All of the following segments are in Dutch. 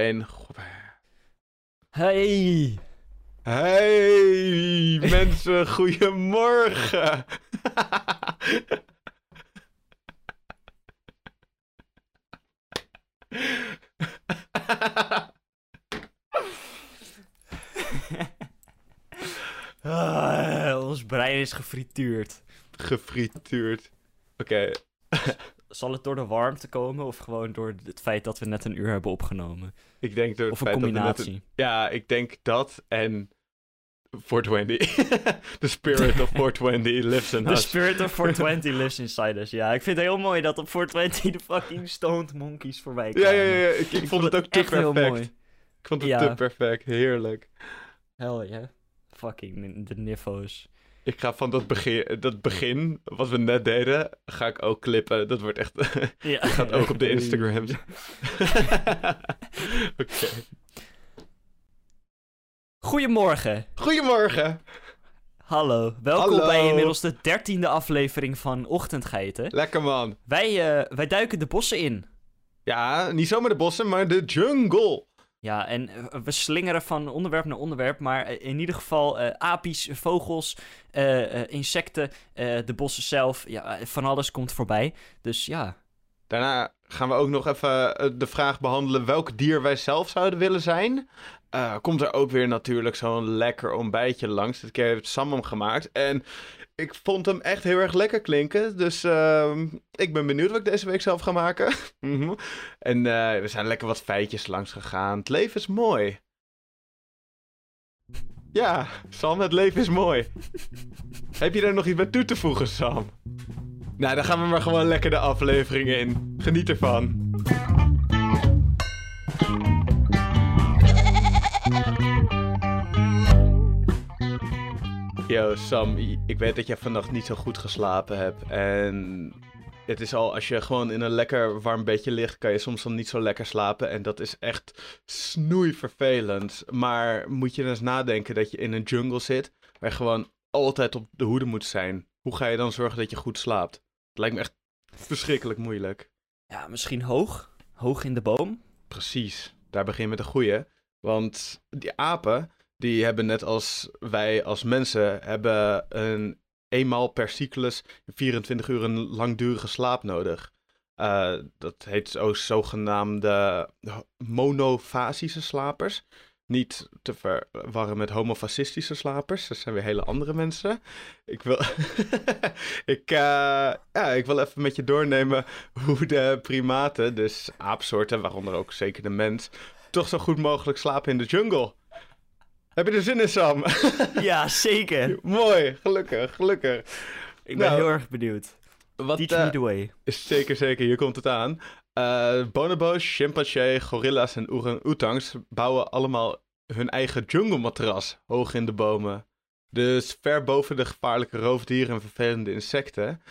En... Hey! Hey mensen, goedemorgen. Ah, ons brein is gefrituurd. Gefrituurd. Oké, Zal het door de warmte komen of gewoon door het feit dat we net een uur hebben opgenomen? ik denk door het Of een feit dat we net combinatie? Ja, ik denk dat en 420. The spirit of 420 lives in The us. spirit of 420 lives inside us. Ja, ik vind het heel mooi dat op 420 de fucking stoned monkeys voorbij Ja, kwamen. ja, ja, ja. Ik, ik vond het ook te echt heel perfect. mooi. Ik vond het Ja. te perfect. Heerlijk. Hell yeah. Fucking de nifo's. Ik ga van dat begin, dat begin, wat we net deden, ga ik ook clippen. Dat wordt echt... Ja. Dat gaat ook op de Instagrams. Oké. Goedemorgen. Goedemorgen. Hallo. Welkom Hallo. bij inmiddels de dertiende aflevering van Ochtendgeiten. Lekker man. Wij, eh, wij duiken de bossen in. Ja, niet zomaar de bossen, maar de jungle. Ja, en eh, we slingeren van onderwerp naar onderwerp, maar eh, in ieder geval eh apies, vogels, insecten, de bossen zelf, ja, van alles komt voorbij. Dus ja, Daarna gaan we ook nog even de vraag behandelen welk dier wij zelf zouden willen zijn. Komt er ook weer natuurlijk zo'n lekker ontbijtje langs. Dit keer heeft Sam hem gemaakt. En ik vond hem echt heel erg lekker klinken. Dus ehm, ik ben benieuwd wat ik deze week zelf ga maken. Mhm. en eh, er zijn lekker wat feitjes langs gegaan. Het leven is mooi. Ja, Sam, het leven is mooi. Heb je daar nog iets bij toe te voegen, Sam? Nou, dan gaan we maar gewoon lekker de aflevering in. Geniet ervan. Yo, Sam, ik weet dat jij vannacht niet zo goed geslapen hebt. En het is al, als je gewoon in een lekker warm bedje ligt, kan je soms dan niet zo lekker slapen. En dat is echt snoeivervelend. Maar moet je eens nadenken dat je in een jungle zit, waar je gewoon altijd op de hoede moet zijn. Hoe ga je dan zorgen dat je goed slaapt? Het lijkt me echt verschrikkelijk moeilijk. ja, misschien hoog, hoog in de boom. Precies, daar begin je met een goeie. Want die apen, die hebben net als wij als mensen, hebben een eenmaal per cyclus 24 uur een langdurige slaap nodig. Eh, dat heet ook zogenaamde monofasische slapers. Niet te verwarren met homofascistische slapers. Dat zijn weer hele andere mensen. Ik wil, ik, eh, ja, ik wil even met je doornemen hoe de primaten, dus aapsoorten, waaronder ook zeker de mens, toch zo goed mogelijk slapen in de jungle. Heb je er zin in, Sam? Ja, zeker. Mooi, gelukkig, gelukkig. Ik ben Nou, heel erg benieuwd. Wat, Teach me the way. Zeker, zeker. Hier komt het aan. Eh bonobos, chimpansee, gorilla's en orang-oetangs bouwen allemaal hun eigen jungle-matras hoog in de bomen. Dus ver boven de gevaarlijke roofdieren en vervelende insecten.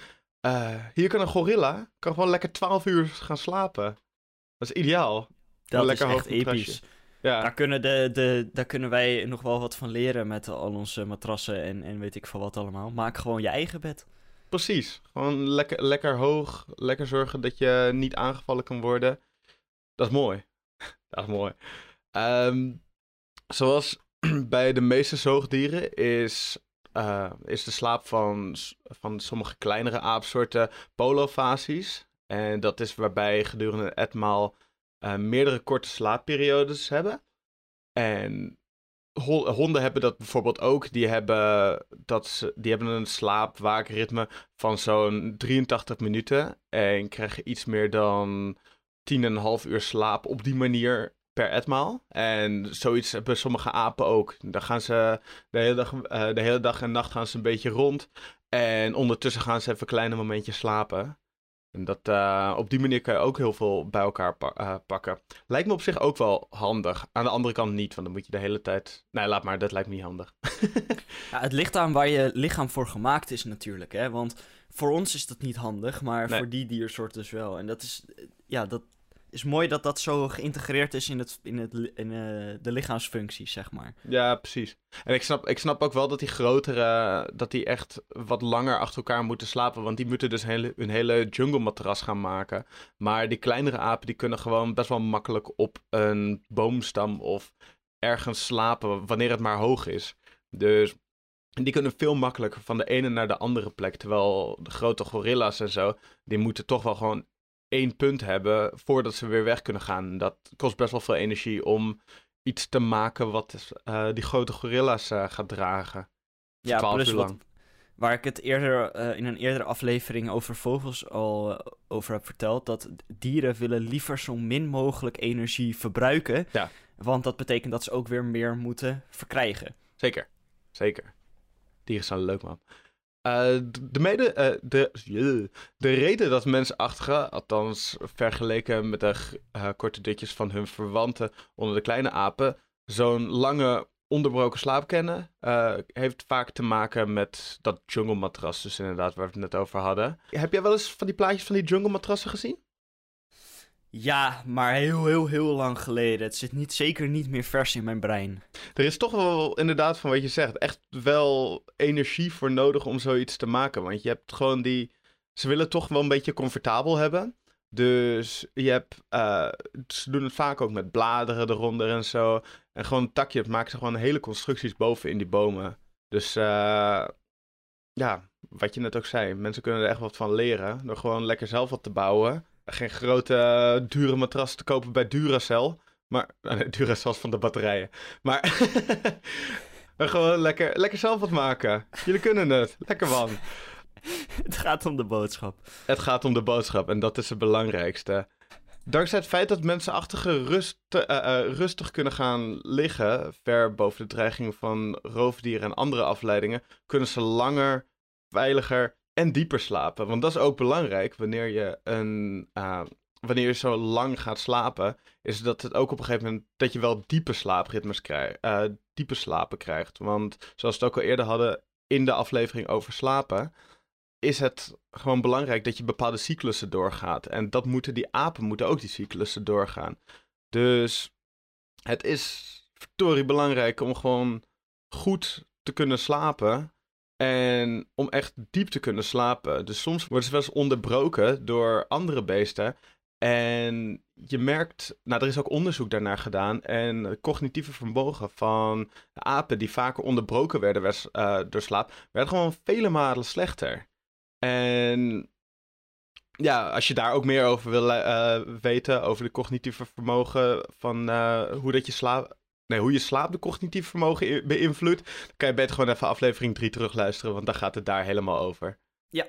Eh, hier kan een gorilla kan gewoon lekker 12 uur gaan slapen. Dat is ideaal. Dat is echt episch. Ja, Daar kunnen, de, de, daar kunnen wij nog wel wat van leren met al onze matrassen en, en weet ik veel wat allemaal. Maak gewoon je eigen bed. precies. Gewoon lekker, lekker hoog. Lekker zorgen dat je niet aangevallen kan worden. Dat is mooi. Dat is mooi. Ehm, zoals bij de meeste zoogdieren is, eh, is de slaap van, van sommige kleinere aapsoorten polofasies. En dat is waarbij gedurende etmaal eh meerdere korte slaapperiodes hebben. En ho- honden hebben dat bijvoorbeeld ook. Die hebben, dat ze, die hebben een slaapwaakritme van zo'n 83 minuten. En krijgen iets meer dan 10,5 uur slaap op die manier per etmaal. En zoiets hebben sommige apen ook. Dan gaan ze de hele dag, eh, de hele dag en nacht gaan ze een beetje rond. En ondertussen gaan ze even kleine momentjes slapen. En dat, eh, op die manier kan je ook heel veel bij elkaar pa- eh, pakken. Lijkt me op zich ook wel handig. Aan de andere kant niet, want dan moet je de hele tijd... Nee, laat maar, dat lijkt me niet handig. Ja, het ligt aan waar je lichaam voor gemaakt is natuurlijk, hè. Want voor ons is dat niet handig, maar Nee. voor die diersoort dus wel. En dat is, eh, ja, dat, is mooi dat dat zo geïntegreerd is in, het, in, het, in uh, de lichaamsfuncties, zeg maar. Ja, precies. En ik snap, ik snap ook wel dat die grotere, dat die echt wat langer achter elkaar moeten slapen. Want die moeten dus hele, hun hele jungle matras gaan maken. Maar die kleinere apen, die kunnen gewoon best wel makkelijk op een boomstam of ergens slapen, wanneer het maar hoog is. Dus die kunnen veel makkelijker van de ene naar de andere plek. Terwijl de grote gorilla's en zo, die moeten toch wel gewoon één punt hebben voordat ze weer weg kunnen gaan. Dat kost best wel veel energie om iets te maken wat uh, die grote gorilla's uh, gaat dragen. Ja, plus wat, waar ik het eerder uh, in een eerdere aflevering over vogels al over heb verteld, dat dieren willen liever zo min mogelijk energie verbruiken. Ja. Want dat betekent dat ze ook weer meer moeten verkrijgen. Zeker, zeker. Dieren zijn leuk, man. Uh, de, mede, uh, de, de reden dat mensachtige, althans vergeleken met de uh, korte dutjes van hun verwanten onder de kleine apen, zo'n lange onderbroken slaap kennen, heeft vaak te maken met dat jungle matras, dus inderdaad waar we het net over hadden. Heb jij wel eens van die plaatjes van die jungle matrassen gezien? Ja, maar heel, heel, heel lang geleden. Het zit niet, zeker niet meer vers in mijn brein. Er is toch wel inderdaad van wat je zegt, echt wel energie voor nodig om zoiets te maken. Want je hebt gewoon die. Ze willen toch wel een beetje comfortabel hebben. Dus je hebt. Uh, ze doen het vaak ook met bladeren eronder en zo. En gewoon een takje. Het maken ze gewoon hele constructies boven in die bomen. Dus uh, ja, wat je net ook zei. Mensen kunnen er echt wat van leren. Door gewoon lekker zelf wat te bouwen geen grote uh, dure matras te kopen bij Duracell. Maar, nee, Duracell van de batterijen. Maar gewoon lekker, lekker zelf wat maken. Jullie kunnen het. Lekker man. Het gaat om de boodschap. Het gaat om de boodschap en dat is het belangrijkste. Dankzij het feit dat mensen achtige rust, uh, uh, rustig kunnen gaan liggen, ver boven de dreiging van roofdieren en andere afleidingen, kunnen ze langer, veiliger en dieper slapen. Want dat is ook belangrijk wanneer je een. Uh, wanneer je zo lang gaat slapen, is dat het ook op een gegeven moment dat je wel diepe slaapritmes krijgt, uh, diepe slapen krijgt. Want zoals we het ook al eerder hadden in de aflevering over slapen, is het gewoon belangrijk dat je bepaalde cyclussen doorgaat. En dat moeten die apen moeten ook die cyclussen doorgaan. Dus het is verdorie belangrijk om gewoon goed te kunnen slapen. En om echt diep te kunnen slapen. Dus soms worden ze wel eens onderbroken door andere beesten. En je merkt, nou, er is ook onderzoek daarnaar gedaan. En cognitieve vermogen van apen die vaker onderbroken werden werd, uh, door slaap, werd gewoon vele malen slechter. En ja, als je daar ook meer over wil uh, weten, over de cognitieve vermogen van uh, hoe dat je slaap, nee, hoe je slaap de cognitief vermogen beïnvloedt, dan kan je beter gewoon even aflevering 3 terugluisteren, want dan gaat het daar helemaal over. Ja.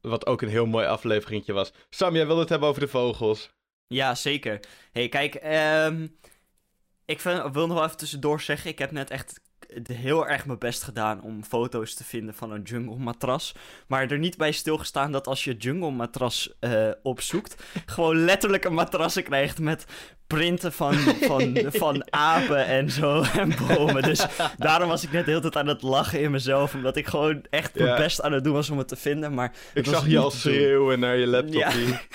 Wat ook een heel mooi afleveringetje was. Sam, jij wilde het hebben over de vogels. Ja, zeker. hey, kijk, um, ik vind, wil nog wel even tussendoor zeggen, ik heb net echt heel erg mijn best gedaan om foto's te vinden van een jungle matras. Maar er niet bij stilgestaan dat als je jungle matras uh, opzoekt, gewoon letterlijk een matrassen krijgt met printen van, van, van apen en zo en bomen. Dus daarom was ik net de hele tijd aan het lachen in mezelf. Omdat ik gewoon echt mijn best aan het doen was om het te vinden. Maar ik zag je al schreeuwen naar je laptop. Ja.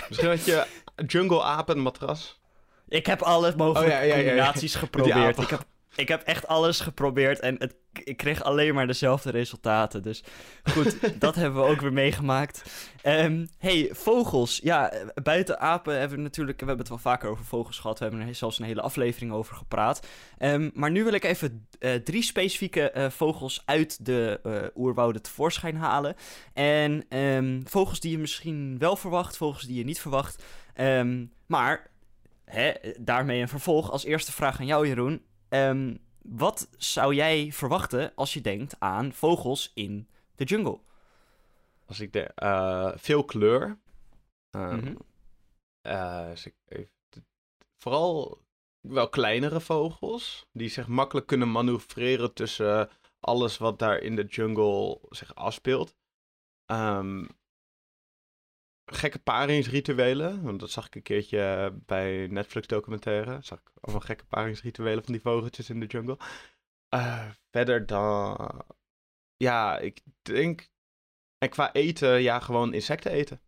Misschien had je jungle apen matras. Ik heb alle mogelijke oh, ja, combinaties geprobeerd. Ik heb ik heb echt alles geprobeerd en het, ik kreeg alleen maar dezelfde resultaten. Dus goed, dat hebben we ook weer meegemaakt. Um, hey, vogels. Ja, buiten apen hebben we natuurlijk... We hebben het wel vaker over vogels gehad. We hebben er zelfs een hele aflevering over gepraat. Um, maar nu wil ik even uh, drie specifieke uh, vogels uit de uh, oerwouden tevoorschijn halen. En um, vogels die je misschien wel verwacht, vogels die je niet verwacht. maar... Hè, daarmee een vervolg. Als eerste vraag aan jou, Jeroen. Um, wat zou jij verwachten als je denkt aan vogels in de jungle? Als ik denk, uh, veel kleur. Um, mm -hmm. uh, even, vooral wel kleinere vogels, die zich makkelijk kunnen manoeuvreren tussen alles wat daar in de jungle zich afspeelt. Um, gekke paringsrituelen. Want dat zag ik een keertje bij Netflix documentaire. Zag ik allemaal gekke paringsrituelen van die vogeltjes in de jungle. Uh, verder dan... Ja, ik denk... En qua eten, ja, gewoon insecten eten.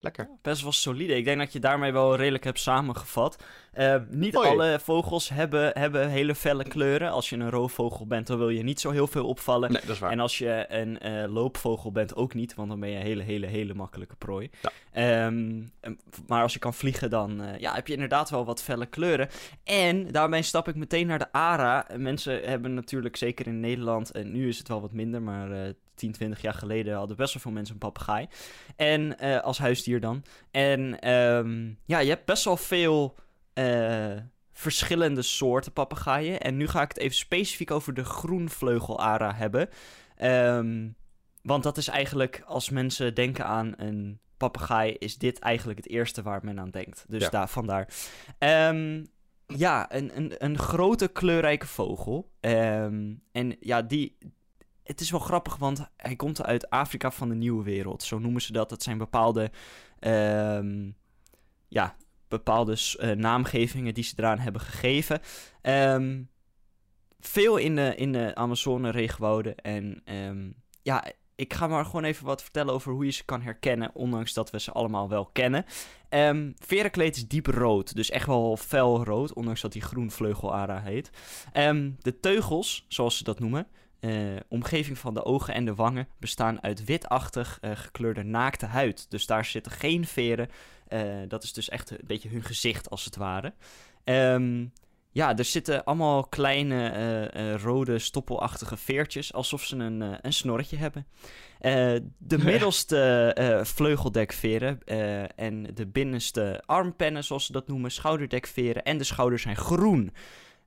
Lekker. best wel solide. Ik denk dat je daarmee wel redelijk hebt samengevat. Uh, niet alle vogels hebben, hebben hele felle kleuren. Als je een roofvogel bent, dan wil je niet zo heel veel opvallen. Nee, dat is waar. En als je een uh, loopvogel bent, ook niet, want dan ben je een hele, hele, hele makkelijke prooi. Ja. Um, maar als je kan vliegen, dan uh, ja, heb je inderdaad wel wat felle kleuren. En daarmee stap ik meteen naar de ARA. Mensen hebben natuurlijk, zeker in Nederland, en nu is het wel wat minder, maar 10, 20 jaar geleden hadden best wel veel mensen een papegaai. En uh, als huisdier dan. En um, ja, je hebt best wel veel uh, verschillende soorten papegaaien. En nu ga ik het even specifiek over de groenvleugelara hebben. Um, want dat is eigenlijk, als mensen denken aan een papegaai, is dit eigenlijk het eerste waar men aan denkt. Dus ja. daar, vandaar. Um, ja, een, een, een grote kleurrijke vogel. Um, en ja, die, het is wel grappig, want hij komt uit Afrika van de Nieuwe Wereld. Zo noemen ze dat. Dat zijn bepaalde, um, ja, bepaalde uh, naamgevingen die ze eraan hebben gegeven. Um, veel in de, in de Amazone-regenwouden. En um, ja, ik ga maar gewoon even wat vertellen over hoe je ze kan herkennen, ondanks dat we ze allemaal wel kennen. Um, verenkleed is diep rood, dus echt wel fel rood, ondanks dat hij groenvleugelara heet. Um, de teugels, zoals ze dat noemen, uh, omgeving van de ogen en de wangen bestaan uit witachtig uh, gekleurde naakte huid. Dus daar zitten geen veren. Uh, dat is dus echt een beetje hun gezicht, als het ware. Um, ja, er zitten allemaal kleine rode stoppelachtige veertjes, alsof ze een, een snorretje hebben. de middelste vleugeldekveren en de binnenste armpennen, zoals ze dat noemen, schouderdekveren en de schouders zijn groen.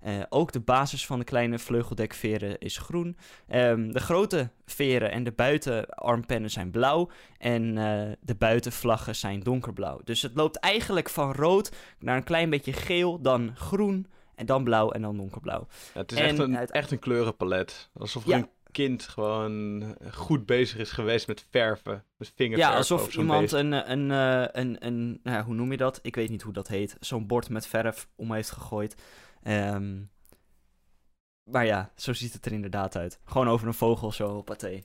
Uh, ook de basis van de kleine vleugeldekveren is groen. Um, de grote veren en de buitenarmpennen zijn blauw. En uh, de buitenvlaggen zijn donkerblauw. Dus het loopt eigenlijk van rood naar een klein beetje geel, dan groen en dan blauw en dan donkerblauw. Ja, het is en echt, een, uit... echt een kleurenpalet. Alsof ja. een kind gewoon goed bezig is geweest met verven. Met vingerverven. Ja, alsof iemand een, een, een, een, een nou, hoe noem je dat? Ik weet niet hoe dat heet. Zo'n bord met verf om heeft gegooid. Um, maar ja, zo ziet het er inderdaad uit. Gewoon over een vogel zo paté.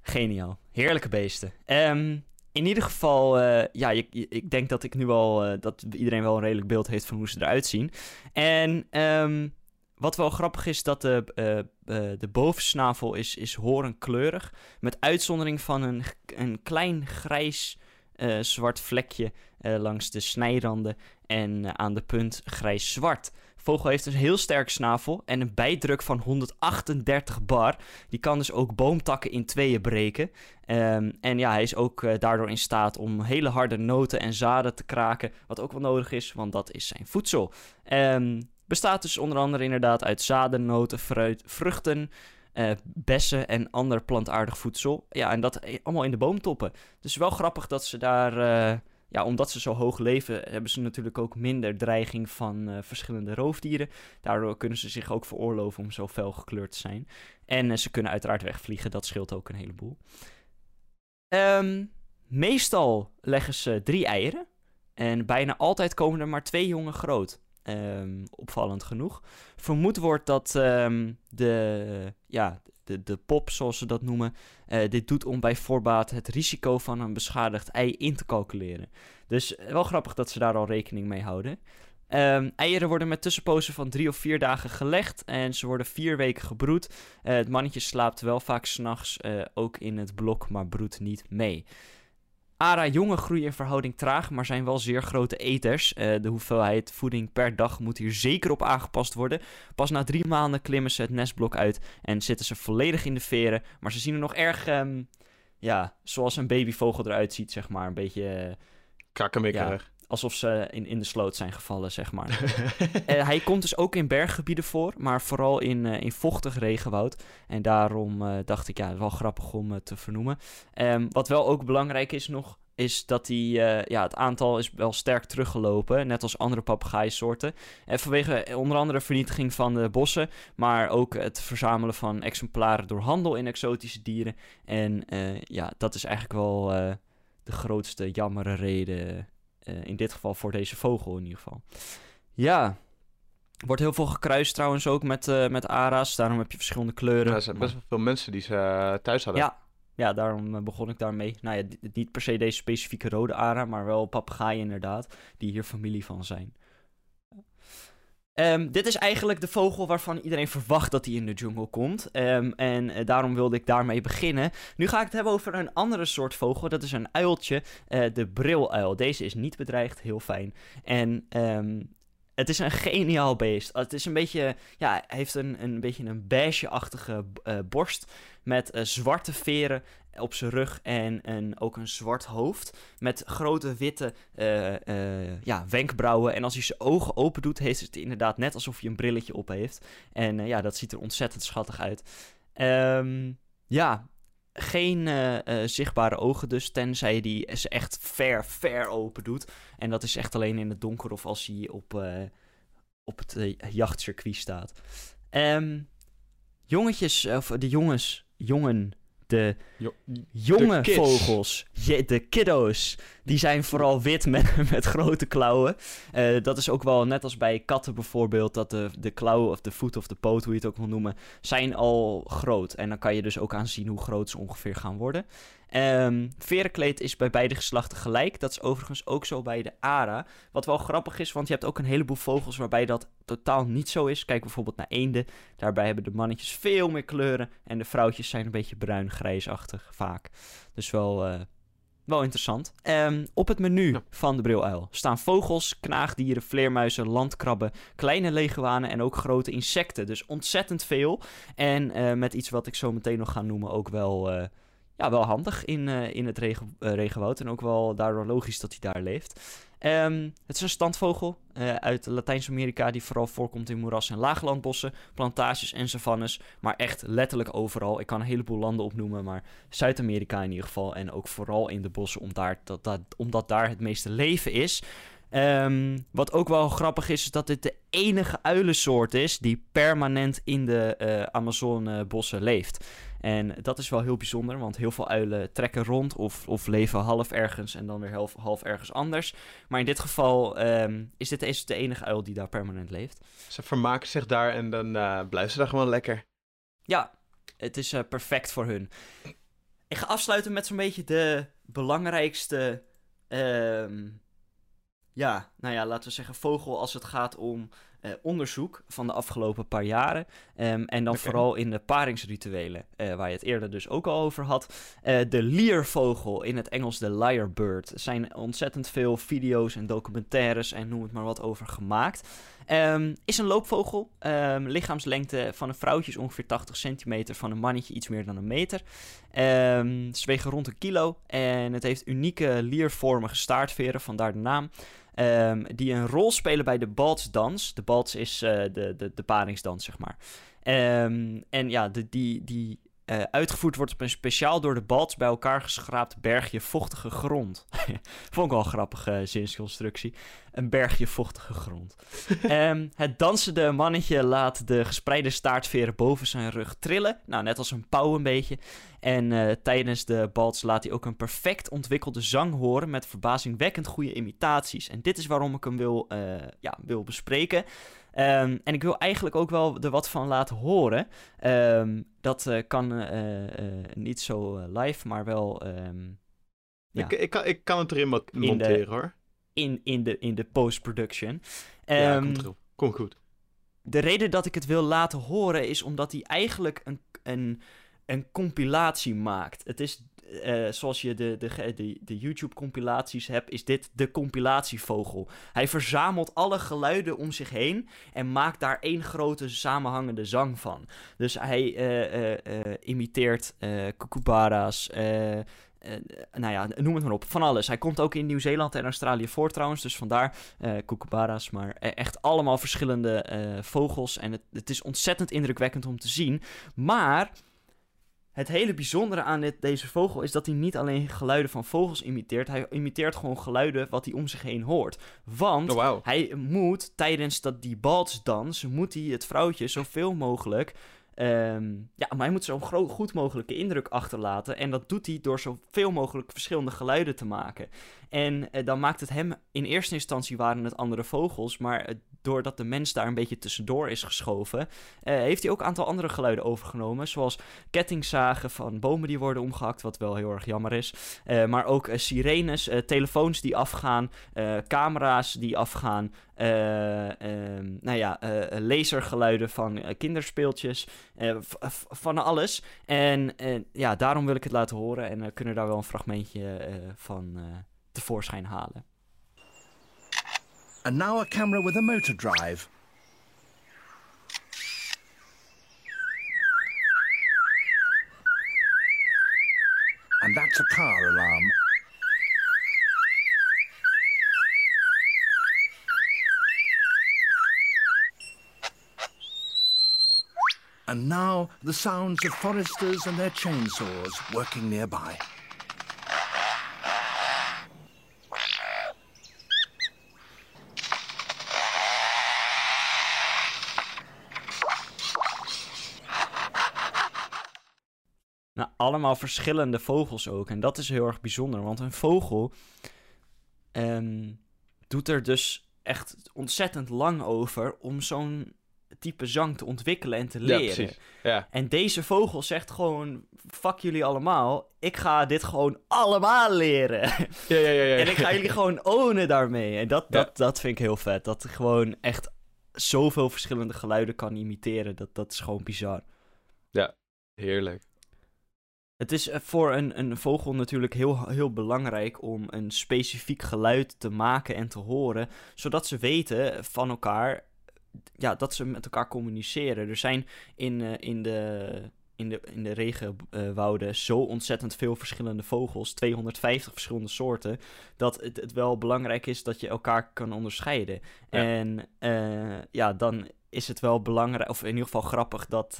Geniaal. Heerlijke beesten. Um, in ieder geval, uh, ja, je, ik denk dat ik nu al, uh, dat iedereen wel een redelijk beeld heeft van hoe ze eruit zien. En um, wat wel grappig is, dat de, uh, de bovensnavel is, is horenkleurig. Met uitzondering van een, een klein grijs zwart vlekje langs de snijranden en aan de punt grijs-zwart. Vogel heeft een heel sterk snavel en een bijdruk van 138 bar. Die kan dus ook boomtakken in tweeën breken. Um, en ja, hij is ook daardoor in staat om hele harde noten en zaden te kraken. Wat ook wel nodig is, want dat is zijn voedsel. Um, bestaat dus onder andere inderdaad uit zaden, noten, fruit, vruchten... Uh, bessen en ander plantaardig voedsel. Ja, en dat allemaal in de boomtoppen. Dus wel grappig dat ze daar uh, ja, omdat ze zo hoog leven, hebben ze natuurlijk ook minder dreiging van verschillende roofdieren. Daardoor kunnen ze zich ook veroorloven om zo fel gekleurd te zijn. En ze kunnen uiteraard wegvliegen, dat scheelt ook een heleboel. Um, meestal leggen ze drie eieren. En bijna altijd komen er maar twee jongen groot. Um, opvallend genoeg. Vermoed wordt dat um, de, ja, de, de pop, zoals ze dat noemen, uh, dit doet om bij voorbaat het risico van een beschadigd ei in te calculeren. Dus uh, wel grappig dat ze daar al rekening mee houden. Um, eieren worden met tussenpozen van drie of vier dagen gelegd en ze worden vier weken gebroed. Uh, het mannetje slaapt wel vaak s'nachts ook in het blok, maar broedt niet mee. ARA-jongen groeien in verhouding traag, maar zijn wel zeer grote eters. Uh, de hoeveelheid voeding per dag moet hier zeker op aangepast worden. Pas na drie maanden klimmen ze het nestblok uit en zitten ze volledig in de veren. Maar ze zien er nog erg, um, ja, zoals een babyvogel eruit ziet, zeg maar. Een beetje... Uh. Ja, alsof ze in, in de sloot zijn gevallen, zeg maar. uh, hij komt dus ook in berggebieden voor, maar vooral in, uh, in vochtig regenwoud. En daarom uh, dacht ik, ja, het is wel grappig om te vernoemen. Um, wat wel ook belangrijk is nog, is dat die, ja, het aantal is wel sterk teruggelopen, net als andere papegaaisoorten. En vanwege onder andere vernietiging van de bossen, maar ook het verzamelen van exemplaren door handel in exotische dieren. En ja, dat is eigenlijk wel de grootste jammere reden uh, in dit geval voor deze vogel in ieder geval. Ja, wordt heel veel gekruist trouwens ook met, uh, met ara's. Daarom heb je verschillende kleuren. Ja, er zijn best wel veel mensen die ze uh, thuis hadden. Ja, ja, daarom begon ik daarmee. Nou ja, niet per se deze specifieke rode ara, maar wel papegaaien inderdaad, die hier familie van zijn. Um, dit is eigenlijk de vogel waarvan iedereen verwacht dat hij in de jungle komt. Um, en uh, daarom wilde ik daarmee beginnen. Nu ga ik het hebben over een andere soort vogel. Dat is een uiltje, uh, de briluil. Deze is niet bedreigd, heel fijn. En um, het is een geniaal beest. Het is een beetje, ja, heeft een, een beetje een beige-achtige uh, borst met zwarte veren op zijn rug en een, ook een zwart hoofd. Met grote witte uh, ja, wenkbrauwen. En als hij zijn ogen open doet, heeft het inderdaad net alsof hij een brilletje op heeft. En ja, dat ziet er ontzettend schattig uit. Um, ja, geen zichtbare ogen dus, tenzij hij ze echt ver, ver open doet. En dat is echt alleen in het donker of als hij op, op het jachtcircuit staat. Um, jongetjes, of de jongens, jongen de jonge vogels, de kiddo's, die zijn vooral wit met, met grote klauwen. Uh, dat is ook wel net als bij katten bijvoorbeeld, dat de, de klauwen of de voet of de poot, hoe je het ook wil noemen, zijn al groot. En dan kan je dus ook aanzien hoe groot ze ongeveer gaan worden. Um, verenkleed is bij beide geslachten gelijk. Dat is overigens ook zo bij de ara. Wat wel grappig is, want je hebt ook een heleboel vogels waarbij dat totaal niet zo is. Kijk bijvoorbeeld naar eenden. Daarbij hebben de mannetjes veel meer kleuren. En de vrouwtjes zijn een beetje bruin-grijsachtig vaak. Dus wel, uh, wel interessant. Um, op het menu van de briluil staan vogels, knaagdieren, vleermuizen, landkrabben, kleine leguanen en ook grote insecten. Dus ontzettend veel. En uh, met iets wat ik zo meteen nog ga noemen ook wel... Uh, ja, wel handig in, uh, in het regen, uh, regenwoud. En ook wel daardoor logisch dat hij daar leeft. Um, het is een standvogel uh, uit Latijns-Amerika die vooral voorkomt in moerassen en laaglandbossen, plantages en savannes. Maar echt letterlijk overal. Ik kan een heleboel landen opnoemen, maar Zuid-Amerika in ieder geval. En ook vooral in de bossen, om daar, dat, dat, omdat daar het meeste leven is. Um, wat ook wel grappig is, is dat dit de enige uilensoort is die permanent in de uh, Amazonebossen leeft. En dat is wel heel bijzonder, want heel veel uilen trekken rond of, of leven half ergens en dan weer half, half ergens anders. Maar in dit geval um, is dit de enige uil die daar permanent leeft. Ze vermaken zich daar en dan uh, blijven ze daar gewoon lekker. Ja, het is uh, perfect voor hun. Ik ga afsluiten met zo'n beetje de belangrijkste... Um, ja, nou ja, laten we zeggen vogel als het gaat om uh, onderzoek van de afgelopen paar jaren. Um, en dan okay. vooral in de paringsrituelen, uh, waar je het eerder dus ook al over had. Uh, de liervogel, in het Engels de lyrebird. Er zijn ontzettend veel video's en documentaires en noem het maar wat over gemaakt. Um, is een loopvogel. Um, lichaamslengte van een vrouwtje is ongeveer 80 centimeter. Van een mannetje iets meer dan een meter. Ze wegen rond een kilo. En het heeft unieke liervormige staartveren, vandaar de naam. Um, die een rol spelen bij de baltsdans. De balts is uh, de, de, de paringsdans, zeg maar. Um, en ja, de, die, die uh, uitgevoerd wordt op een speciaal door de balts bij elkaar geschraapt bergje vochtige grond. Vond ik wel een grappige zinsconstructie. Een bergje vochtige grond. um, het dansende mannetje laat de gespreide staartveren boven zijn rug trillen. Nou, net als een pauw een beetje. En uh, tijdens de balts laat hij ook een perfect ontwikkelde zang horen met verbazingwekkend goede imitaties. En dit is waarom ik hem wil, uh, ja, wil bespreken. Um, en ik wil eigenlijk ook wel er wat van laten horen. Um, dat uh, kan uh, uh, niet zo live, maar wel. Um, ja. ik, ik, kan, ik kan het erin monteren in de, hoor. In, in de, in de post-production. ja, komt, erop. komt goed. De reden dat ik het wil laten horen is omdat hij eigenlijk een, een, een compilatie maakt. Het is uh, zoals je de, de, de, de YouTube-compilaties hebt, is dit de compilatievogel. Hij verzamelt alle geluiden om zich heen en maakt daar één grote samenhangende zang van. Dus hij uh, uh, imiteert kookaburras, nou ja, noem het maar op. Van alles. Hij komt ook in Nieuw-Zeeland en Australië voor trouwens. Dus vandaar uh. Maar echt allemaal verschillende uh, vogels. En het, het is ontzettend indrukwekkend om te zien. Maar het hele bijzondere aan dit, deze vogel is dat hij niet alleen geluiden van vogels imiteert. Hij imiteert gewoon geluiden wat hij om zich heen hoort. Want oh, wow. hij moet tijdens dat die balsdans, moet hij het vrouwtje zoveel mogelijk... Um, ja, maar hij moet zo'n goed mogelijke indruk achterlaten. En dat doet hij door zoveel mogelijk verschillende geluiden te maken. En uh, dan maakt het hem, in eerste instantie waren het andere vogels, maar uh, doordat de mens daar een beetje tussendoor is geschoven, heeft hij ook een aantal andere geluiden overgenomen. Zoals kettingzagen van bomen die worden omgehakt, wat wel heel erg jammer is. maar ook sirenes, telefoons die afgaan, camera's die afgaan. Ehm, nou ja, lasergeluiden van kinderspeeltjes, van alles. En ja, daarom wil ik het laten horen en kunnen daar wel een fragmentje van tevoorschijn halen. And now a camera with a motor drive. And that's a car alarm. And now the sounds of foresters and their chainsaws working nearby. Allemaal verschillende vogels ook. En dat is heel erg bijzonder, want een vogel um, doet er dus echt ontzettend lang over om zo'n type zang te ontwikkelen en te leren. Ja, ja. En deze vogel zegt gewoon: fuck jullie allemaal, ik ga dit gewoon allemaal leren. Ja, ja, ja, ja. en ik ga jullie gewoon ownen daarmee. En dat, dat, dat vind ik heel vet. Dat hij gewoon echt zoveel verschillende geluiden kan imiteren. Dat, dat is gewoon bizar. Ja, heerlijk. Het is eh, voor een, een vogel natuurlijk heel, heel belangrijk om een specifiek geluid te maken en te horen, zodat ze weten van elkaar, ja, dat ze met elkaar communiceren. Er zijn in, uh, in de, in de, in de regenwouden zo ontzettend veel verschillende vogels, 250 verschillende soorten, dat het, het wel belangrijk is dat je elkaar kan onderscheiden. En uh, ja, dan is het wel belangrijk, of in ieder geval grappig, dat,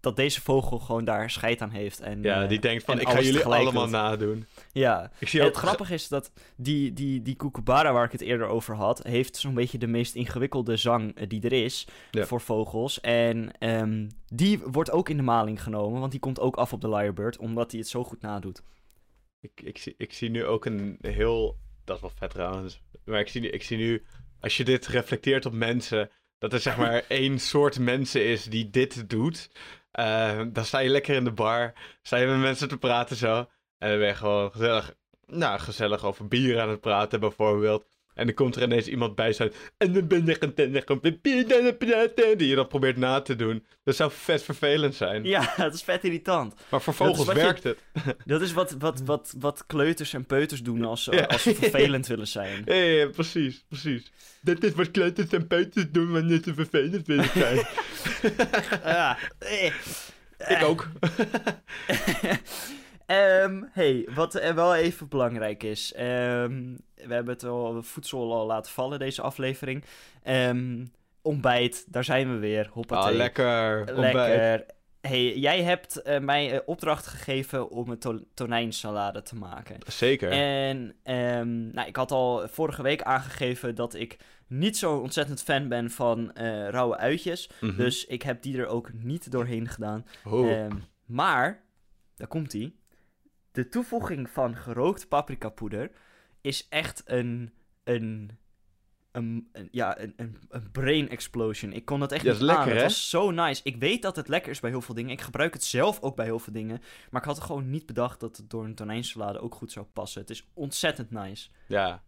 dat deze vogel gewoon daar scheid aan heeft. En, ja, die eh, denkt van, ik ga jullie allemaal nadoen. Ja, ik zie het grappige is dat die, die, die kookaburra waar ik het eerder over had... heeft zo'n beetje de meest ingewikkelde zang eh, die er is voor vogels. En um, die wordt ook in de maling genomen, want die komt ook af op de lyrebird... omdat hij het zo goed nadoet. Ik, ik, zie, ik zie nu ook een heel... Dat is wel vet trouwens. Maar ik zie, ik zie nu, als je dit reflecteert op mensen... dat er zeg maar één soort mensen is die dit doet... Uh, dan sta je lekker in de bar, sta je met mensen te praten zo. En dan ben je gewoon gezellig, nou, gezellig over bier aan het praten bijvoorbeeld. En dan komt er ineens iemand bij zo. En dan ben ik een praten. Die je dan probeert na te doen. Dat zou vet vervelend zijn. Ja, dat is vet irritant. Maar voor vogels werkt het. Dat is wat, wat, wat, wat kleuters en peuters doen als, ze, als ze vervelend willen zijn. Ja, ja, precies, precies. Dat is wat kleuters en peuters doen wanneer ze vervelend willen zijn. ja. Ik ook. Um, hey, wat er wel even belangrijk is. Um, we hebben het al, voedsel al laten vallen, deze aflevering. Um, ontbijt, daar zijn we weer. Hoppatee. Ah, lekker. Lekker. Hey, jij hebt uh, mij uh, opdracht gegeven om een to tonijnsalade te maken. Zeker. En nou, ik had al vorige week aangegeven dat ik niet zo ontzettend fan ben van uh, rauwe uitjes. Mm -hmm. Dus ik heb die er ook niet doorheen gedaan. Oh. maar, daar komt hij de toevoeging van gerookt paprikapoeder is echt een, een, een, ja, een, een, brain explosion. Ik kon dat echt niet is lekker, aan. Het was zo nice. Ik weet dat het lekker is bij heel veel dingen. Ik gebruik het zelf ook bij heel veel dingen. Maar ik had er gewoon niet bedacht dat het door een tonijnsalade ook goed zou passen. Het is ontzettend nice. Ja,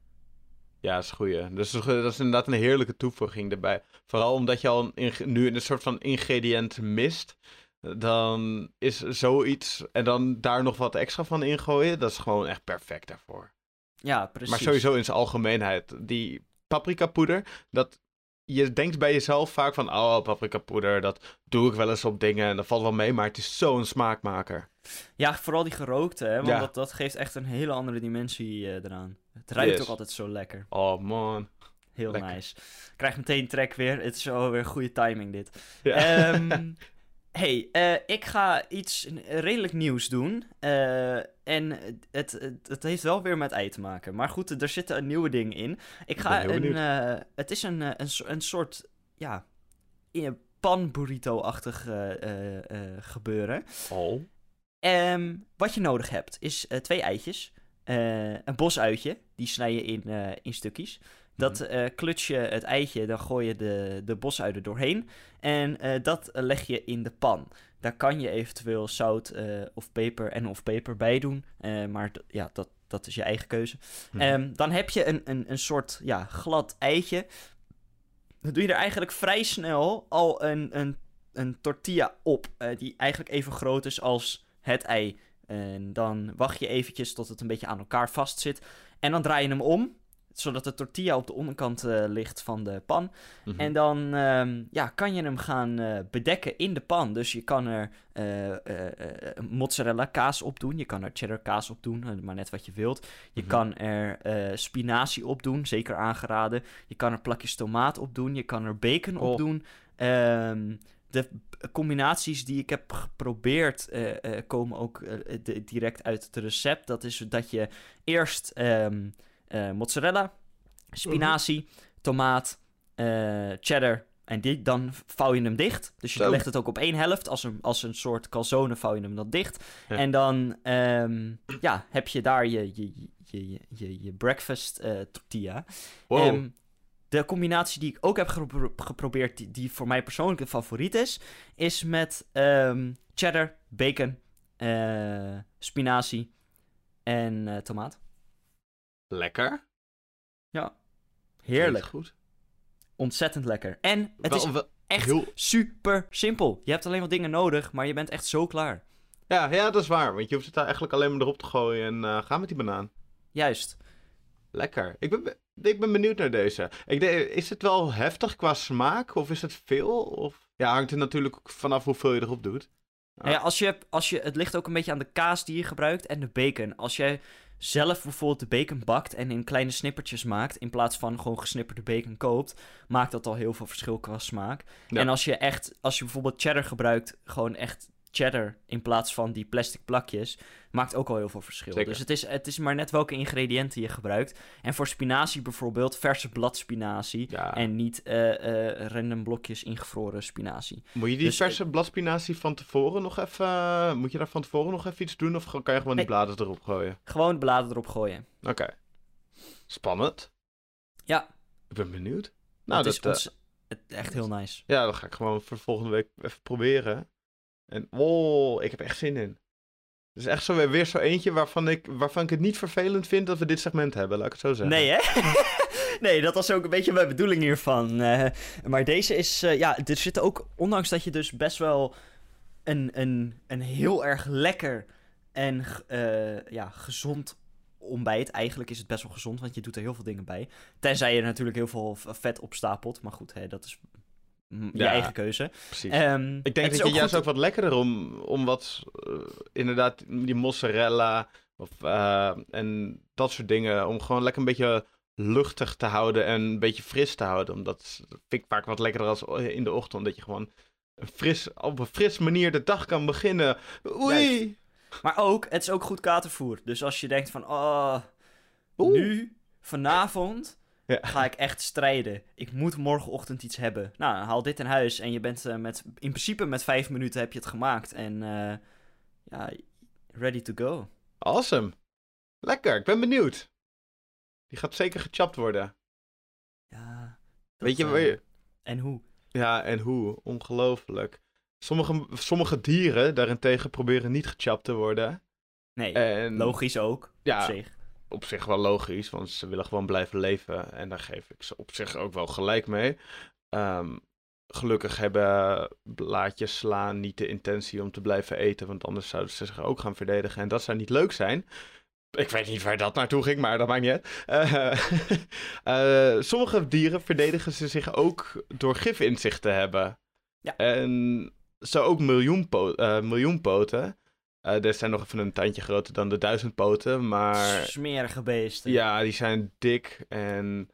ja, dat is goed. Dus dat is inderdaad een heerlijke toevoeging erbij. Vooral omdat je al een, nu een soort van ingrediënt mist dan is zoiets en dan daar nog wat extra van ingooien, dat is gewoon echt perfect daarvoor. Ja, precies. Maar sowieso in zijn algemeenheid, die paprikapoeder, dat je denkt bij jezelf vaak van, oh, paprikapoeder, dat doe ik wel eens op dingen en dat valt wel mee, maar het is zo'n smaakmaker. Ja, vooral die gerookte, hè, want dat, dat geeft echt een hele andere dimensie uh, eraan. Het ruikt ook altijd zo lekker. Oh man. Heel nice. Ik krijg meteen trek weer. Het is wel weer goede timing dit. Ja. Um, hey, uh, ik ga iets redelijk nieuws doen. Uh, en het, het, het, heeft wel weer met ei te maken. Maar goed, er zitten een nieuwe ding in. Ik ga een. Uh, het is een, een, een soort. Ja. Pan burrito-achtig gebeuren. Oh. Um, wat je nodig hebt is twee eitjes. een bosuitje. Die snij je in, in stukjes. Dat uh, kluts je het eitje, dan gooi je de, de bosuien er doorheen. En dat leg je in de pan. Daar kan je eventueel zout of peper en of peper bij doen. maar ja, dat, dat is je eigen keuze. Mm. dan heb je een, een, een soort ja, glad eitje. Dan doe je er eigenlijk vrij snel al een, een, een tortilla op. die eigenlijk even groot is als het ei. En dan wacht je eventjes tot het een beetje aan elkaar vastzit. En dan draai je hem om, zodat de tortilla op de onderkant uh, ligt van de pan. Mhm. En dan um, ja, kan je hem gaan uh, bedekken in de pan. Dus je kan er uh, mozzarella kaas op doen. Je kan er cheddar kaas op doen, maar net wat je wilt. Je mhm. kan er spinazie op doen, zeker aangeraden. Je kan er plakjes tomaat op doen. Je kan er bacon op oh. doen. Um, de combinaties die ik heb geprobeerd uh, uh, komen ook uh, direct uit het recept. Dat is dat je eerst um, mozzarella, spinazie, mhm. tomaat, cheddar en die, dan vouw je hem dicht. Dus je legt het ook op één helft. Als een, als een soort calzone vouw je hem dan dicht. En dan um, ja, heb je daar je, je, je, je, je breakfast tortilla. Wow. Um, de combinatie die ik ook heb geprobeerd, die, die, voor mij persoonlijk de favoriet is, is met um, cheddar, bacon, uh, spinazie en uh, tomaat. Lekker. Ja, heerlijk. goed. Ontzettend lekker. En het is echt heel... super simpel. Je hebt alleen wat dingen nodig, maar je bent echt zo klaar. Ja, ja, dat is waar. Want je hoeft het daar eigenlijk alleen maar erop te gooien en uh, gaan met die banaan. Juist. Lekker. Ik ben, ik ben benieuwd naar deze. Ik denk, is het wel heftig qua smaak? Of is het veel? Of... Ja, hangt er natuurlijk vanaf hoeveel je erop doet. Ja, als je, als je, het ligt ook een beetje aan de kaas die je gebruikt en de bacon. Als jij zelf bijvoorbeeld de bacon bakt en in kleine snippertjes maakt, in plaats van gewoon gesnipperde bacon koopt, maakt dat al heel veel verschil qua smaak. En als je echt, als je bijvoorbeeld cheddar gebruikt, gewoon echt cheddar in plaats van die plastic plakjes, maakt ook al heel veel verschil. Dus het is, het is maar net welke ingrediënten je gebruikt. En voor spinazie bijvoorbeeld, verse bladspinazie en niet uh, uh, random blokjes ingevroren spinazie. Moet je die dus, verse bladspinazie van tevoren nog even, moet je daar van tevoren nog even iets doen of kan je gewoon die bladen erop gooien? Gewoon de bladen erop gooien. Oké. Spannend. Ja. Ik ben benieuwd. Nou, dat is uh, echt heel nice. Ja, dat ga ik gewoon voor volgende week even proberen. En oh, ik heb echt zin in. Het is echt zo weer, zo eentje waarvan ik, waarvan ik het niet vervelend vind dat we dit segment hebben, laat ik het zo zeggen. Nee, hè? nee, dat was ook een beetje mijn bedoeling hiervan. Uh, maar deze is, uh, ja, er zit ook, ondanks dat je dus best wel een, een, een heel erg lekker en uh, ja, gezond ontbijt. Eigenlijk is het best wel gezond, want je doet er heel veel dingen bij. Tenzij je natuurlijk heel veel vet opstapelt. Maar goed, hè, dat is je eigen keuze. Precies. Um, ik denk dat je juist ook wat lekkerder om, om wat, uh, inderdaad, die mozzarella of, uh, en dat soort dingen, om gewoon lekker een beetje luchtig te houden en een beetje fris te houden. Omdat vind ik vaak wat lekkerder als in de ochtend, dat je gewoon een fris, op een fris manier de dag kan beginnen. Oei! Maar ook, het is ook goed katervoer. Dus als je denkt van, oh, nu, vanavond ja. ga ik echt strijden. Ik moet morgenochtend iets hebben. Nou, haal dit in huis en je bent uh, met, in principe met vijf minuten heb je het gemaakt. En uh, ja, ready to go. Awesome. Lekker, ik ben benieuwd. Die gaat zeker gechapt worden. Ja. Weet je, uh, je... En hoe? Ja, en hoe? Ongelooflijk. Sommige, sommige dieren daarentegen proberen niet gechapt te worden. Nee, en... logisch ook. Ja, op zich op zich wel logisch, want ze willen gewoon blijven leven. En daar geef ik ze op zich ook wel gelijk mee. Um, gelukkig hebben blaadjes slaan niet de intentie om te blijven eten, want anders zouden ze zich ook gaan verdedigen. En dat zou niet leuk zijn. Ik weet niet waar dat naartoe ging, maar dat maakt niet uit. Uh, uh, sommige dieren verdedigen ze zich ook door gif in zich te hebben. Ja. En zo ook miljoenpo uh, miljoenpoten. Uh, er zijn nog even een tandje groter dan de duizendpoten, maar... Smerige beesten. Ja, die zijn dik en...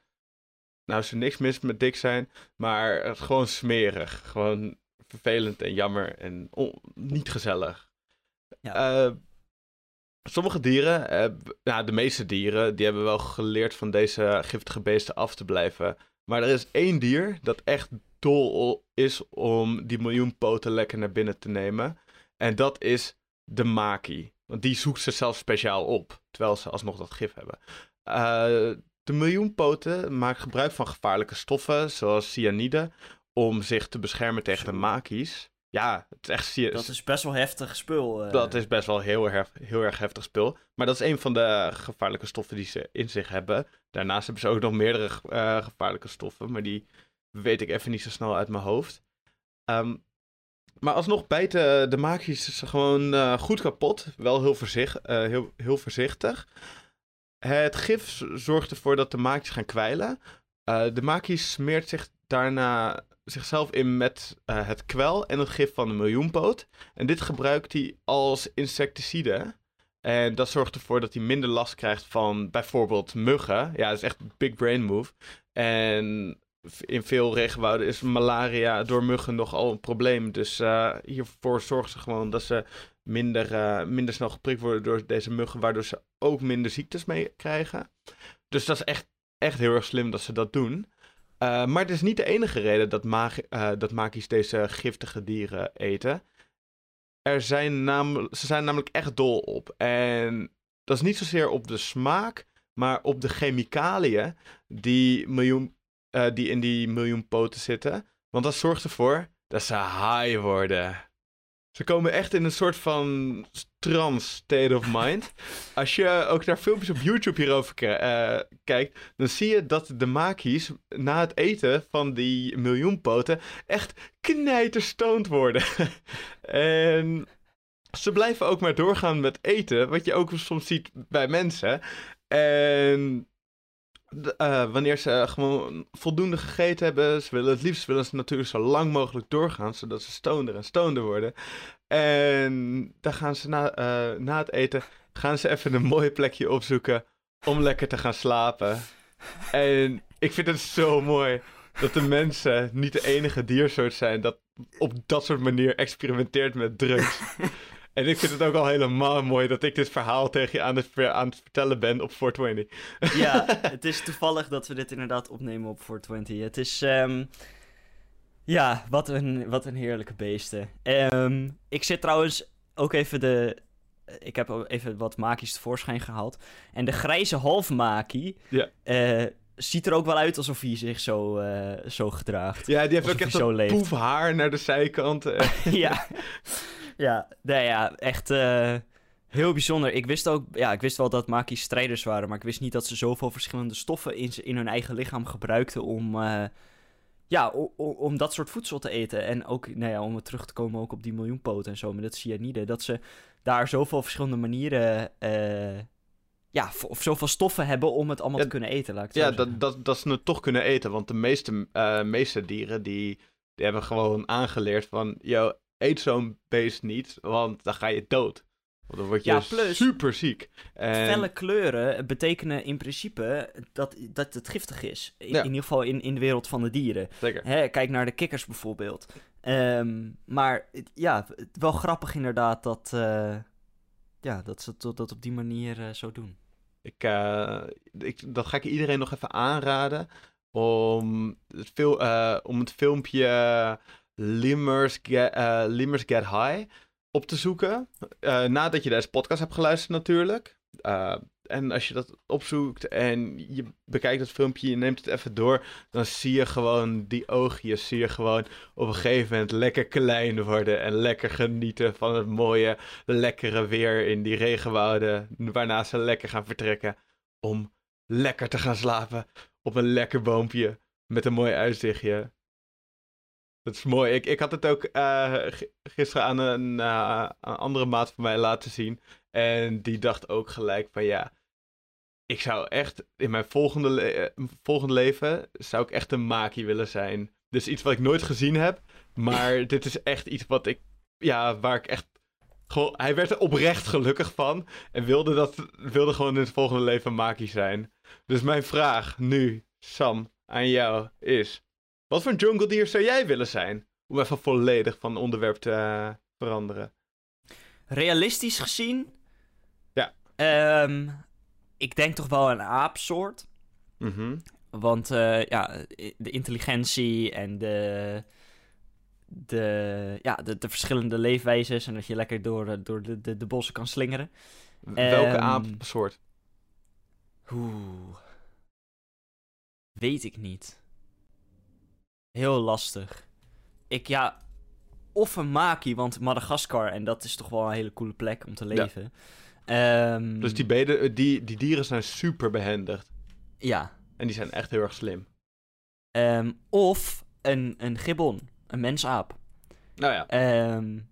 Nou, is er niks mis met dik zijn, maar gewoon smerig. Gewoon vervelend en jammer en niet gezellig. Ja. Uh, sommige dieren, uh, nou, de meeste dieren, die hebben wel geleerd van deze giftige beesten af te blijven. Maar er is één dier dat echt dol is om die miljoen poten lekker naar binnen te nemen. En dat is de maki. Want die zoekt ze zelf speciaal op, terwijl ze alsnog dat gif hebben. Uh, de miljoenpoten maken gebruik van gevaarlijke stoffen, zoals cyanide, om zich te beschermen tegen de makies. Ja, het is echt... Dat is best wel heftig spul. Uh... Dat is best wel heel erg, heel erg heftig spul. Maar dat is een van de gevaarlijke stoffen die ze in zich hebben. Daarnaast hebben ze ook nog meerdere uh, gevaarlijke stoffen, maar die weet ik even niet zo snel uit mijn hoofd. Um, maar alsnog bijten de maakjes gewoon uh, goed kapot. Wel heel, voorzicht, heel, heel voorzichtig. Het gif zorgt ervoor dat de maakjes gaan kwijlen. de maakjes smeert zich daarna zichzelf in met het kwel en het gif van de miljoenpoot. En dit gebruikt hij als insecticide. En dat zorgt ervoor dat hij minder last krijgt van bijvoorbeeld muggen. Ja, dat is echt big brain move. En in veel regenwouden is malaria door muggen nogal een probleem. Dus uh, hiervoor zorgen ze gewoon dat ze minder, uh, minder snel geprikt worden door deze muggen, waardoor ze ook minder ziektes mee krijgen. Dus dat is echt, echt heel erg slim dat ze dat doen. Uh, maar het is niet de enige reden dat, mag dat deze giftige dieren eten. Er zijn ze zijn namelijk echt dol op. En dat is niet zozeer op de smaak, maar op de chemicaliën die, miljoen, uh, die in die miljoen poten zitten. Want dat zorgt ervoor dat ze high worden. Ze komen echt in een soort van trance state of mind. Als je ook naar filmpjes op YouTube hierover uh, kijkt, dan zie je dat de makies na het eten van die miljoenpoten echt knijterstoned worden. en ze blijven ook maar doorgaan met eten, wat je ook soms ziet bij mensen. En uh, wanneer ze gewoon voldoende gegeten hebben, ze willen het liefst willen ze natuurlijk zo lang mogelijk doorgaan, zodat ze stonder en stonder worden. En dan gaan ze na, uh, na het eten, gaan ze even een mooi plekje opzoeken om lekker te gaan slapen. En ik vind het zo mooi dat de mensen niet de enige diersoort zijn dat op dat soort manier experimenteert met drugs. En ik vind het ook al helemaal mooi dat ik dit verhaal tegen je aan het, aan het vertellen ben op 420. Ja, het is toevallig dat we dit inderdaad opnemen op 420. Het is, um, ja, wat een, wat een heerlijke beesten. Um, ik zit trouwens ook even de, ik heb even wat makies tevoorschijn gehaald. En de grijze halfmakie, ja. Uh, ziet er ook wel uit alsof hij zich zo, uh, zo gedraagt. Ja, die heeft ook echt zo'n poef haar naar de zijkanten. ja. Ja, nee, ja echt uh, heel bijzonder. Ik wist ook, ja, ik wist wel dat maki's strijders waren, maar ik wist niet dat ze zoveel verschillende stoffen in, in hun eigen lichaam gebruikten om, uh, ja, om dat soort voedsel te eten. En ook, nou ja, om terug te komen ook op die miljoenpoten en zo, met dat cyanide, dat ze daar zoveel verschillende manieren... Uh, ja, of zoveel stoffen hebben om het allemaal te kunnen eten. Laat ik ja, dat, dat, dat ze het toch kunnen eten. Want de meeste, uh, meeste dieren die, die hebben gewoon aangeleerd van... Yo, eet zo'n beest niet, want dan ga je dood. Want dan word je ja, plus, super ziek. En... Felle kleuren betekenen in principe dat, dat het giftig is. In, in ieder geval in, in de wereld van de dieren. Zeker. Hè, kijk naar de kikkers bijvoorbeeld. Um, maar ja, wel grappig inderdaad dat, uh, ja, dat ze dat op die manier uh, zo doen. Ik, uh, ik, dat ga ik iedereen nog even aanraden. Om het, om het filmpje Limmers Get, uh, Limmers Get High op te zoeken. Uh, nadat je deze podcast hebt geluisterd natuurlijk. Uh, en als je dat opzoekt en je bekijkt het filmpje, je neemt het even door, dan zie je gewoon die oogjes, zie je gewoon op een gegeven moment lekker klein worden en lekker genieten van het mooie, lekkere weer in die regenwouden, waarna ze lekker gaan vertrekken om lekker te gaan slapen op een lekker boompje met een mooi uitzichtje. Dat is mooi. Ik, ik had het ook uh, gisteren aan een, uh, een, andere maat van mij laten zien. En die dacht ook gelijk van ja, ik zou echt in mijn volgende, le eh, volgende leven, zou ik echt een maki willen zijn. Dus iets wat ik nooit gezien heb. Maar dit is echt iets wat ik, ja, waar ik echt gewoon, hij werd er oprecht gelukkig van. En wilde, dat, wilde gewoon in het volgende leven maki zijn. Dus mijn vraag nu, Sam, aan jou is... Wat voor jungle dier zou jij willen zijn? Om even volledig van onderwerp te uh, veranderen. Realistisch gezien? Ja. Um, ik denk toch wel een aapsoort. Mm Want uh, ja, de intelligentie en de, de, ja, de, de, verschillende leefwijzes en dat je lekker door, door de, de, de bossen kan slingeren. Welke um, aapsoort? Oeh. Weet ik niet. Heel lastig. Ik, ja, of een maki, want Madagaskar, en dat is toch wel een hele coole plek om te leven. Ehm, dus die, beden, die, die dieren zijn super behendig. Ja. En die zijn echt heel erg slim. Ehm, of een, een gibbon, een mensaap. Nou ja. Um,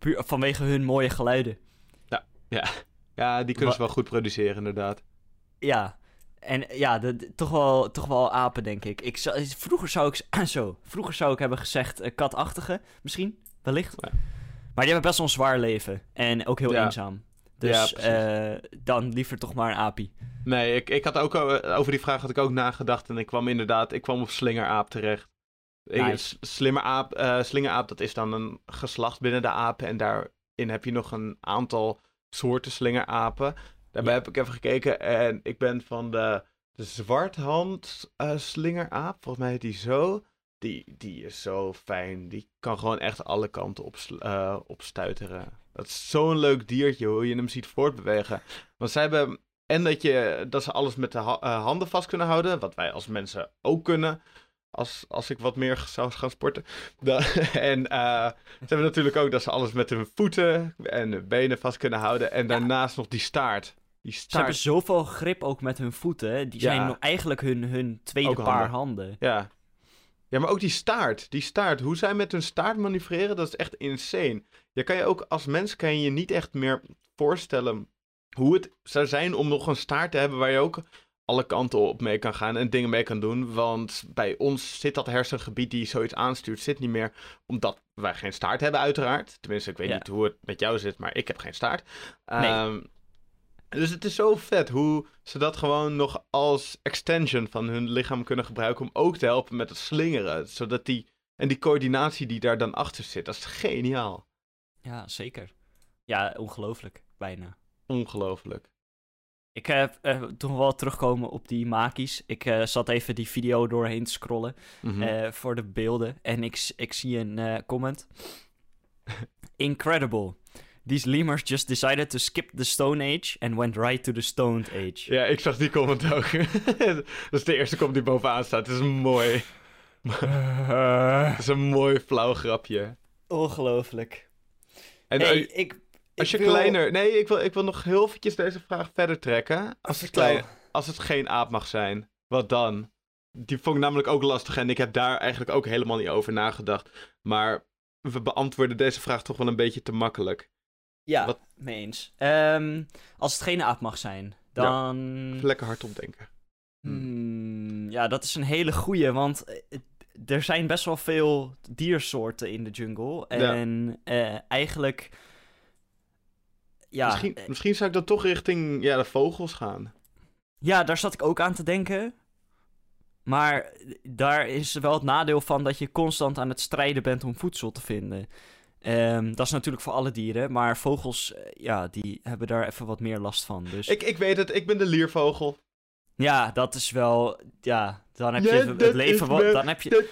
vanwege hun mooie geluiden. Ja, ja. ja die kunnen ze wel goed produceren, inderdaad. Ja, en ja, toch, wel, toch wel apen, denk ik. ik vroeger, zou ik, zo, vroeger zou ik hebben gezegd uh, katachtige, misschien, wellicht. Maar die hebben best wel een zwaar leven en ook heel eenzaam. Dus ja, uh, dan liever toch maar een apie. Nee, ik, ik had ook eh, over die vraag had ik ook nagedacht en ik kwam inderdaad, ik kwam op slingeraap terecht. Nice. Slimmer aap, uh, slingeraap, dat is dan een geslacht binnen de apen en daarin heb je nog een aantal soorten slingerapen. Daarbij heb ik even gekeken en ik ben van de, de zwarthand uh, slingeraap, volgens mij heet die zo. Die, die is zo fijn. Die kan gewoon echt alle kanten op, uh, opstuiteren. Dat is zo'n leuk diertje, hoe je hem ziet voortbewegen. Want zij hebben... En dat, je, dat ze alles met de uh, handen vast kunnen houden. Wat wij als mensen ook kunnen. Als, als ik wat meer zou gaan sporten. en uh, ze hebben natuurlijk ook dat ze alles met hun voeten en hun benen vast kunnen houden. En daarnaast nog die staart. Die staart. Ze hebben zoveel grip ook met hun voeten. Die zijn ja. eigenlijk hun, hun tweede paar handen. Ja. Ja, maar ook die staart. Die staart. Hoe zij met hun staart manoeuvreren, dat is echt insane. Je kan je ook als mens kan je niet echt meer voorstellen hoe het zou zijn om nog een staart te hebben waar je ook alle kanten op mee kan gaan en dingen mee kan doen. Want bij ons zit dat hersengebied die zoiets aanstuurt, zit niet meer. Omdat wij geen staart hebben, uiteraard. Tenminste, ik weet niet hoe het met jou zit, maar ik heb geen staart. Nee. Ehm, dus het is zo vet hoe ze dat gewoon nog als extension van hun lichaam kunnen gebruiken om ook te helpen met het slingeren. Zodat die, en die coördinatie die daar dan achter zit, dat is geniaal. Ja, zeker. Ja, ongelooflijk, bijna. Ongelooflijk. Ik heb uh, toch wel terugkomen op die makies. Ik uh, zat even die video doorheen te scrollen mm -hmm. voor de beelden. En ik, ik zie een comment. Incredible. These lemurs just decided to skip the Stone Age and went right to the Stone Age. Ja, ik zag die comment ook. dat is de eerste comment die bovenaan staat. Het is mooi. Het is een mooi flauw grapje. Ongelooflijk. En hey, ik, als je kleiner... Nee, ik wil, ik wil nog heel eventjes deze vraag verder trekken. Als het, klein, als het geen aap mag zijn, wat dan? Die vond ik namelijk ook lastig en ik heb daar eigenlijk ook helemaal niet over nagedacht. Maar we beantwoorden deze vraag toch wel een beetje te makkelijk. Ja, wat... mee eens. Um, als het geen aap mag zijn, dan... Ja, lekker hard opdenken. Hmm, ja, dat is een hele goeie, want er zijn best wel veel diersoorten in de jungle. En ja. uh, eigenlijk ja. Misschien, eh, misschien zou ik dan toch richting ja, de vogels gaan. Ja, daar zat ik ook aan te denken. Maar daar is wel het nadeel van dat je constant aan het strijden bent om voedsel te vinden. Um, dat is natuurlijk voor alle dieren, maar vogels, eh, ja, die hebben daar even wat meer last van. Dus... Ik, ik weet het, ik ben de liervogel. Ja, dat is wel, ja, dan heb je het leven wel, dan heb je...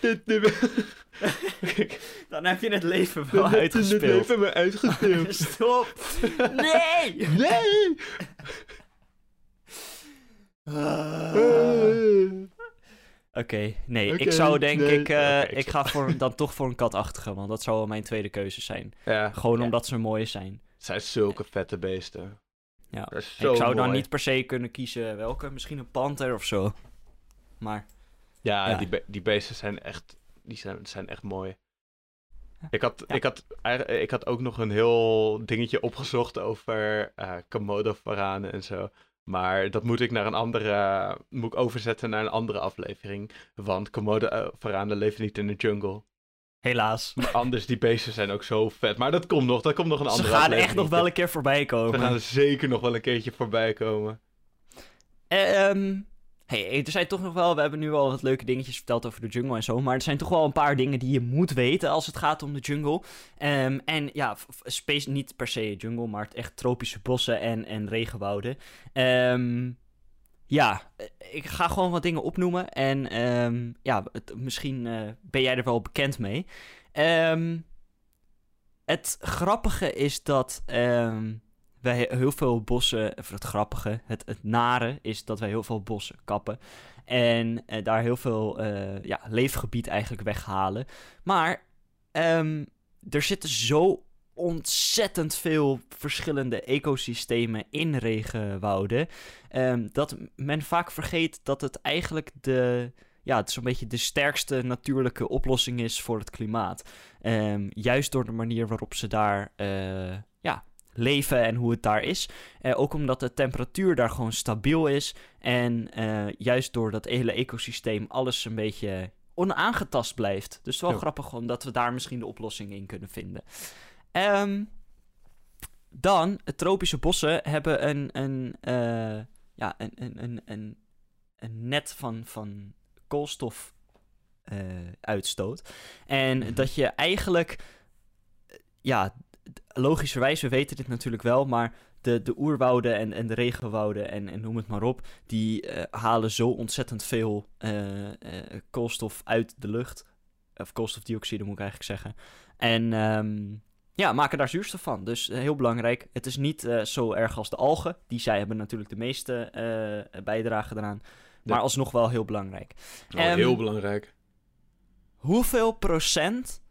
dan heb je het leven wel dan uitgespeeld. Het leven maar uitgespeeld. Stop! Nee! Nee! Oké, okay, nee, okay, ik zou denk nee. ik, uh, okay, ik ga voor, dan toch voor een katachtige, want dat zou wel mijn tweede keuze zijn. Ja, Gewoon ja. omdat ze mooi zijn. Het zijn zulke vette beesten. Ja, ik zou mooi. dan niet per se kunnen kiezen welke, misschien een panter of zo. Maar... Ja, ja. Die, be die beesten zijn echt, die zijn, zijn echt mooi. Ik had, ik, had, ik had ook nog een heel dingetje opgezocht over uh, Komodo-varanen en zo. Maar dat moet ik naar een andere. Moet ik overzetten naar een andere aflevering. Want Komodo-varanen leven niet in de jungle. Helaas. Maar anders, die beesten zijn ook zo vet. Maar dat komt nog. Dat komt nog een andere Ze gaan echt nog wel een keer voorbij komen. Ze gaan zeker nog wel een keertje voorbij komen. Uh, um, hey, er zijn toch nog wel, we hebben nu al wat leuke dingetjes verteld over de jungle en zo, maar er zijn toch wel een paar dingen die je moet weten als het gaat om de jungle. Um, en ja, space, niet per se jungle, maar echt tropische bossen en, en regenwouden. Um, ja, ik ga gewoon wat dingen opnoemen en um, ja, misschien uh, ben jij er wel bekend mee. het grappige is dat wij heel veel bossen, of het grappige, het, het nare is dat wij heel veel bossen kappen. En daar heel veel ja, leefgebied eigenlijk weghalen. Maar um, er zitten zo ontzettend veel verschillende ecosystemen in regenwouden. Um, dat men vaak vergeet dat het eigenlijk de. Ja, het zo'n beetje de sterkste natuurlijke oplossing is voor het klimaat. Um, juist door de manier waarop ze daar ja, leven en hoe het daar is. Uh, ook omdat de temperatuur daar gewoon stabiel is. En uh, juist door dat hele ecosysteem alles een beetje onaangetast blijft. Dus wel grappig omdat we daar misschien de oplossing in kunnen vinden. Um, dan, tropische bossen hebben een, een, uh, ja, een, een, een, een, een net van, van koolstof uitstoot. En mhm. dat je eigenlijk, ja, logischerwijs, we weten dit natuurlijk wel, maar de, de oerwouden en, en de regenwouden en, en noem het maar op, die uh, halen zo ontzettend veel koolstof uit de lucht. Of koolstofdioxide moet ik eigenlijk zeggen. En um, ja, maken daar zuurstof van. Dus heel belangrijk. Het is niet zo erg als de algen. Die zij hebben natuurlijk de meeste bijdrage eraan. Maar alsnog wel heel belangrijk. Um, heel belangrijk. Hoeveel procent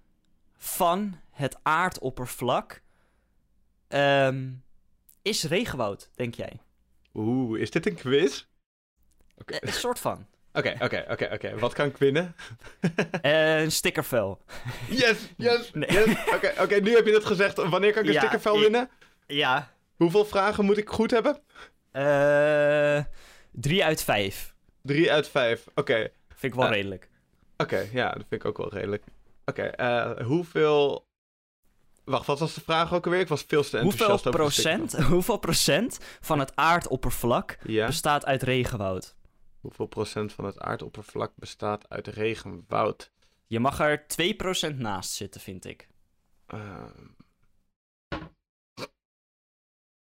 van het aardoppervlak um, is regenwoud, denk jij? Oeh, is dit een quiz? Okay. een soort van. Oké, oké, oké, oké. Wat kan ik winnen? Uh, een stickervel. Yes, yes, nee. yes. Oké, oké, nu heb je het gezegd. Wanneer kan ik een stickervel winnen? Ja. Hoeveel vragen moet ik goed hebben? Uh, drie uit vijf. Drie uit vijf, oké. Vind ik wel uh, redelijk. Oké, ja, dat vind ik ook wel redelijk. Oké, okay, hoeveel... Wacht, wat was de vraag ook alweer? Ik was veel te enthousiast hoeveel procent, Hoeveel procent van het aardoppervlak ja? bestaat uit regenwoud? Hoeveel procent van het aardoppervlak bestaat uit regenwoud? Je mag er 2% naast zitten, vind ik. Uh,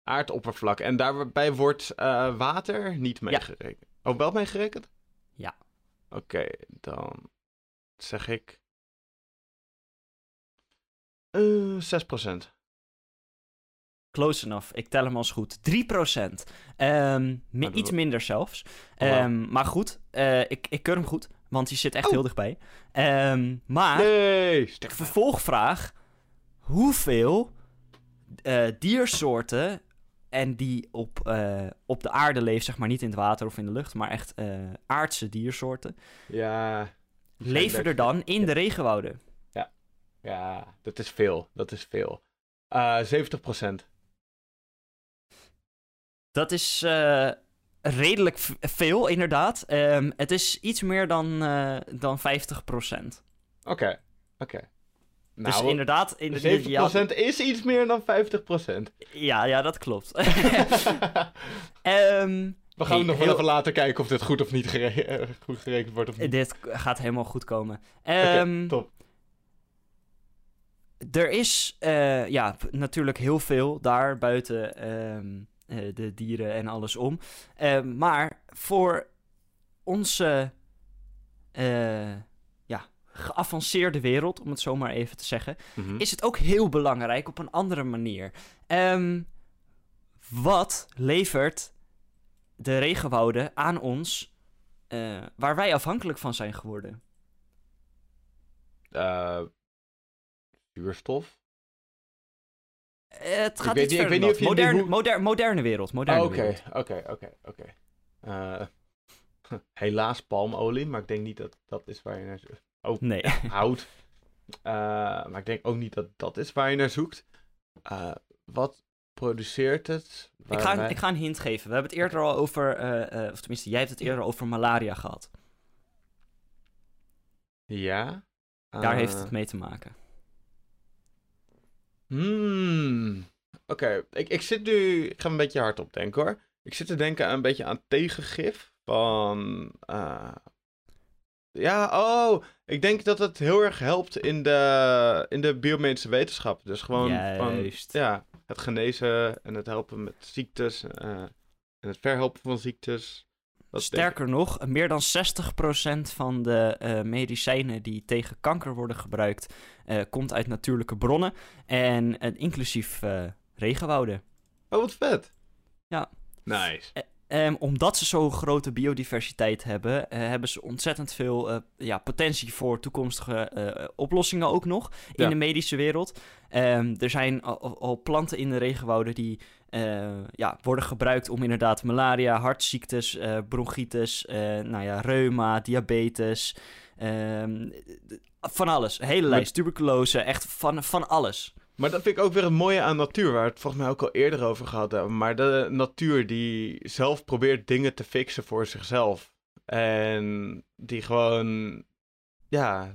aardoppervlak. En daarbij wordt uh, water niet meegerekend. Ja. Oh, wel meegerekend? Ja. Oké, okay, dan zeg ik. Uh, 6%. Close enough. Ik tel hem als goed. 3%. Um, mi iets minder zelfs. Um, Maar goed, uh, ik, ik keur hem goed. Want die zit echt oh. heel dichtbij. Um, maar, nee, vervolgvraag. Hoeveel uh, diersoorten en die op, uh, op de aarde leven, zeg maar niet in het water of in de lucht, maar echt aardse diersoorten. Ja. Leven er dan in de regenwouden? Ja. Dat is veel. Dat is veel. Uh, 70% dat is uh, redelijk veel, inderdaad. Um, het is iets meer dan, uh, dan 50%. Oké, oké. Okay. Dus nou, dus inderdaad... In de, 70% ja, is iets meer dan 50%. Ja, ja dat klopt. um, We gaan hey, nog wel even later kijken of dit goed of niet gere eh, goed gerekend wordt. Of niet. Dit gaat helemaal goed komen. Um, okay, ehm, top. Er is uh, ja, natuurlijk heel veel daar buiten... Um, uh, de dieren en alles om. Uh, maar voor onze ja, geavanceerde wereld, om het zo maar even te zeggen, mm -hmm. is het ook heel belangrijk op een andere manier. Um, wat levert de regenwouden aan ons waar wij afhankelijk van zijn geworden? Zuurstof. Het gaat niet, ik weet niet of je moderne, moder, moderne wereld. Moderne Oké, oké, oké, oké. Eh, helaas palmolie, maar ik denk niet dat dat is waar je naar zoekt. Oh, nee. hout. Uh, maar ik denk ook niet dat dat is waar je naar zoekt. Uh, wat produceert het? Ik ga, wij... ik ga een hint geven. We hebben het eerder al over, of tenminste, jij hebt het eerder over malaria gehad. Ja? Daar heeft het mee te maken. Hmm. Oké, ik, ik zit nu. Ik ga een beetje hard op denken hoor. Ik zit te denken aan een beetje aan tegengif van. Uh... Ja, oh. Ik denk dat het heel erg helpt in de, in de biomedische wetenschap. Dus gewoon van, ja, het genezen en het helpen met ziektes. Uh, en het verhelpen van ziektes. Sterker nog, meer dan 60% van de uh, medicijnen die tegen kanker worden gebruikt, uh, komt uit natuurlijke bronnen. En uh, inclusief regenwouden. Oh, wat vet. Ja. Nice. ehm, omdat ze zo'n grote biodiversiteit hebben, uh, hebben ze ontzettend veel uh, ja, potentie voor toekomstige uh, oplossingen ook nog in de medische wereld. Um, er zijn al, al, planten in de regenwouden die ja, worden gebruikt om inderdaad malaria, hartziektes, bronchitis, nou ja, reuma, diabetes, um, van alles. Een hele lijst, tuberculose, echt van, van alles. Maar dat vind ik ook weer het mooie aan natuur, waar we het volgens mij ook al eerder over gehad hebben. Maar de natuur die zelf probeert dingen te fixen voor zichzelf. En die gewoon, ja,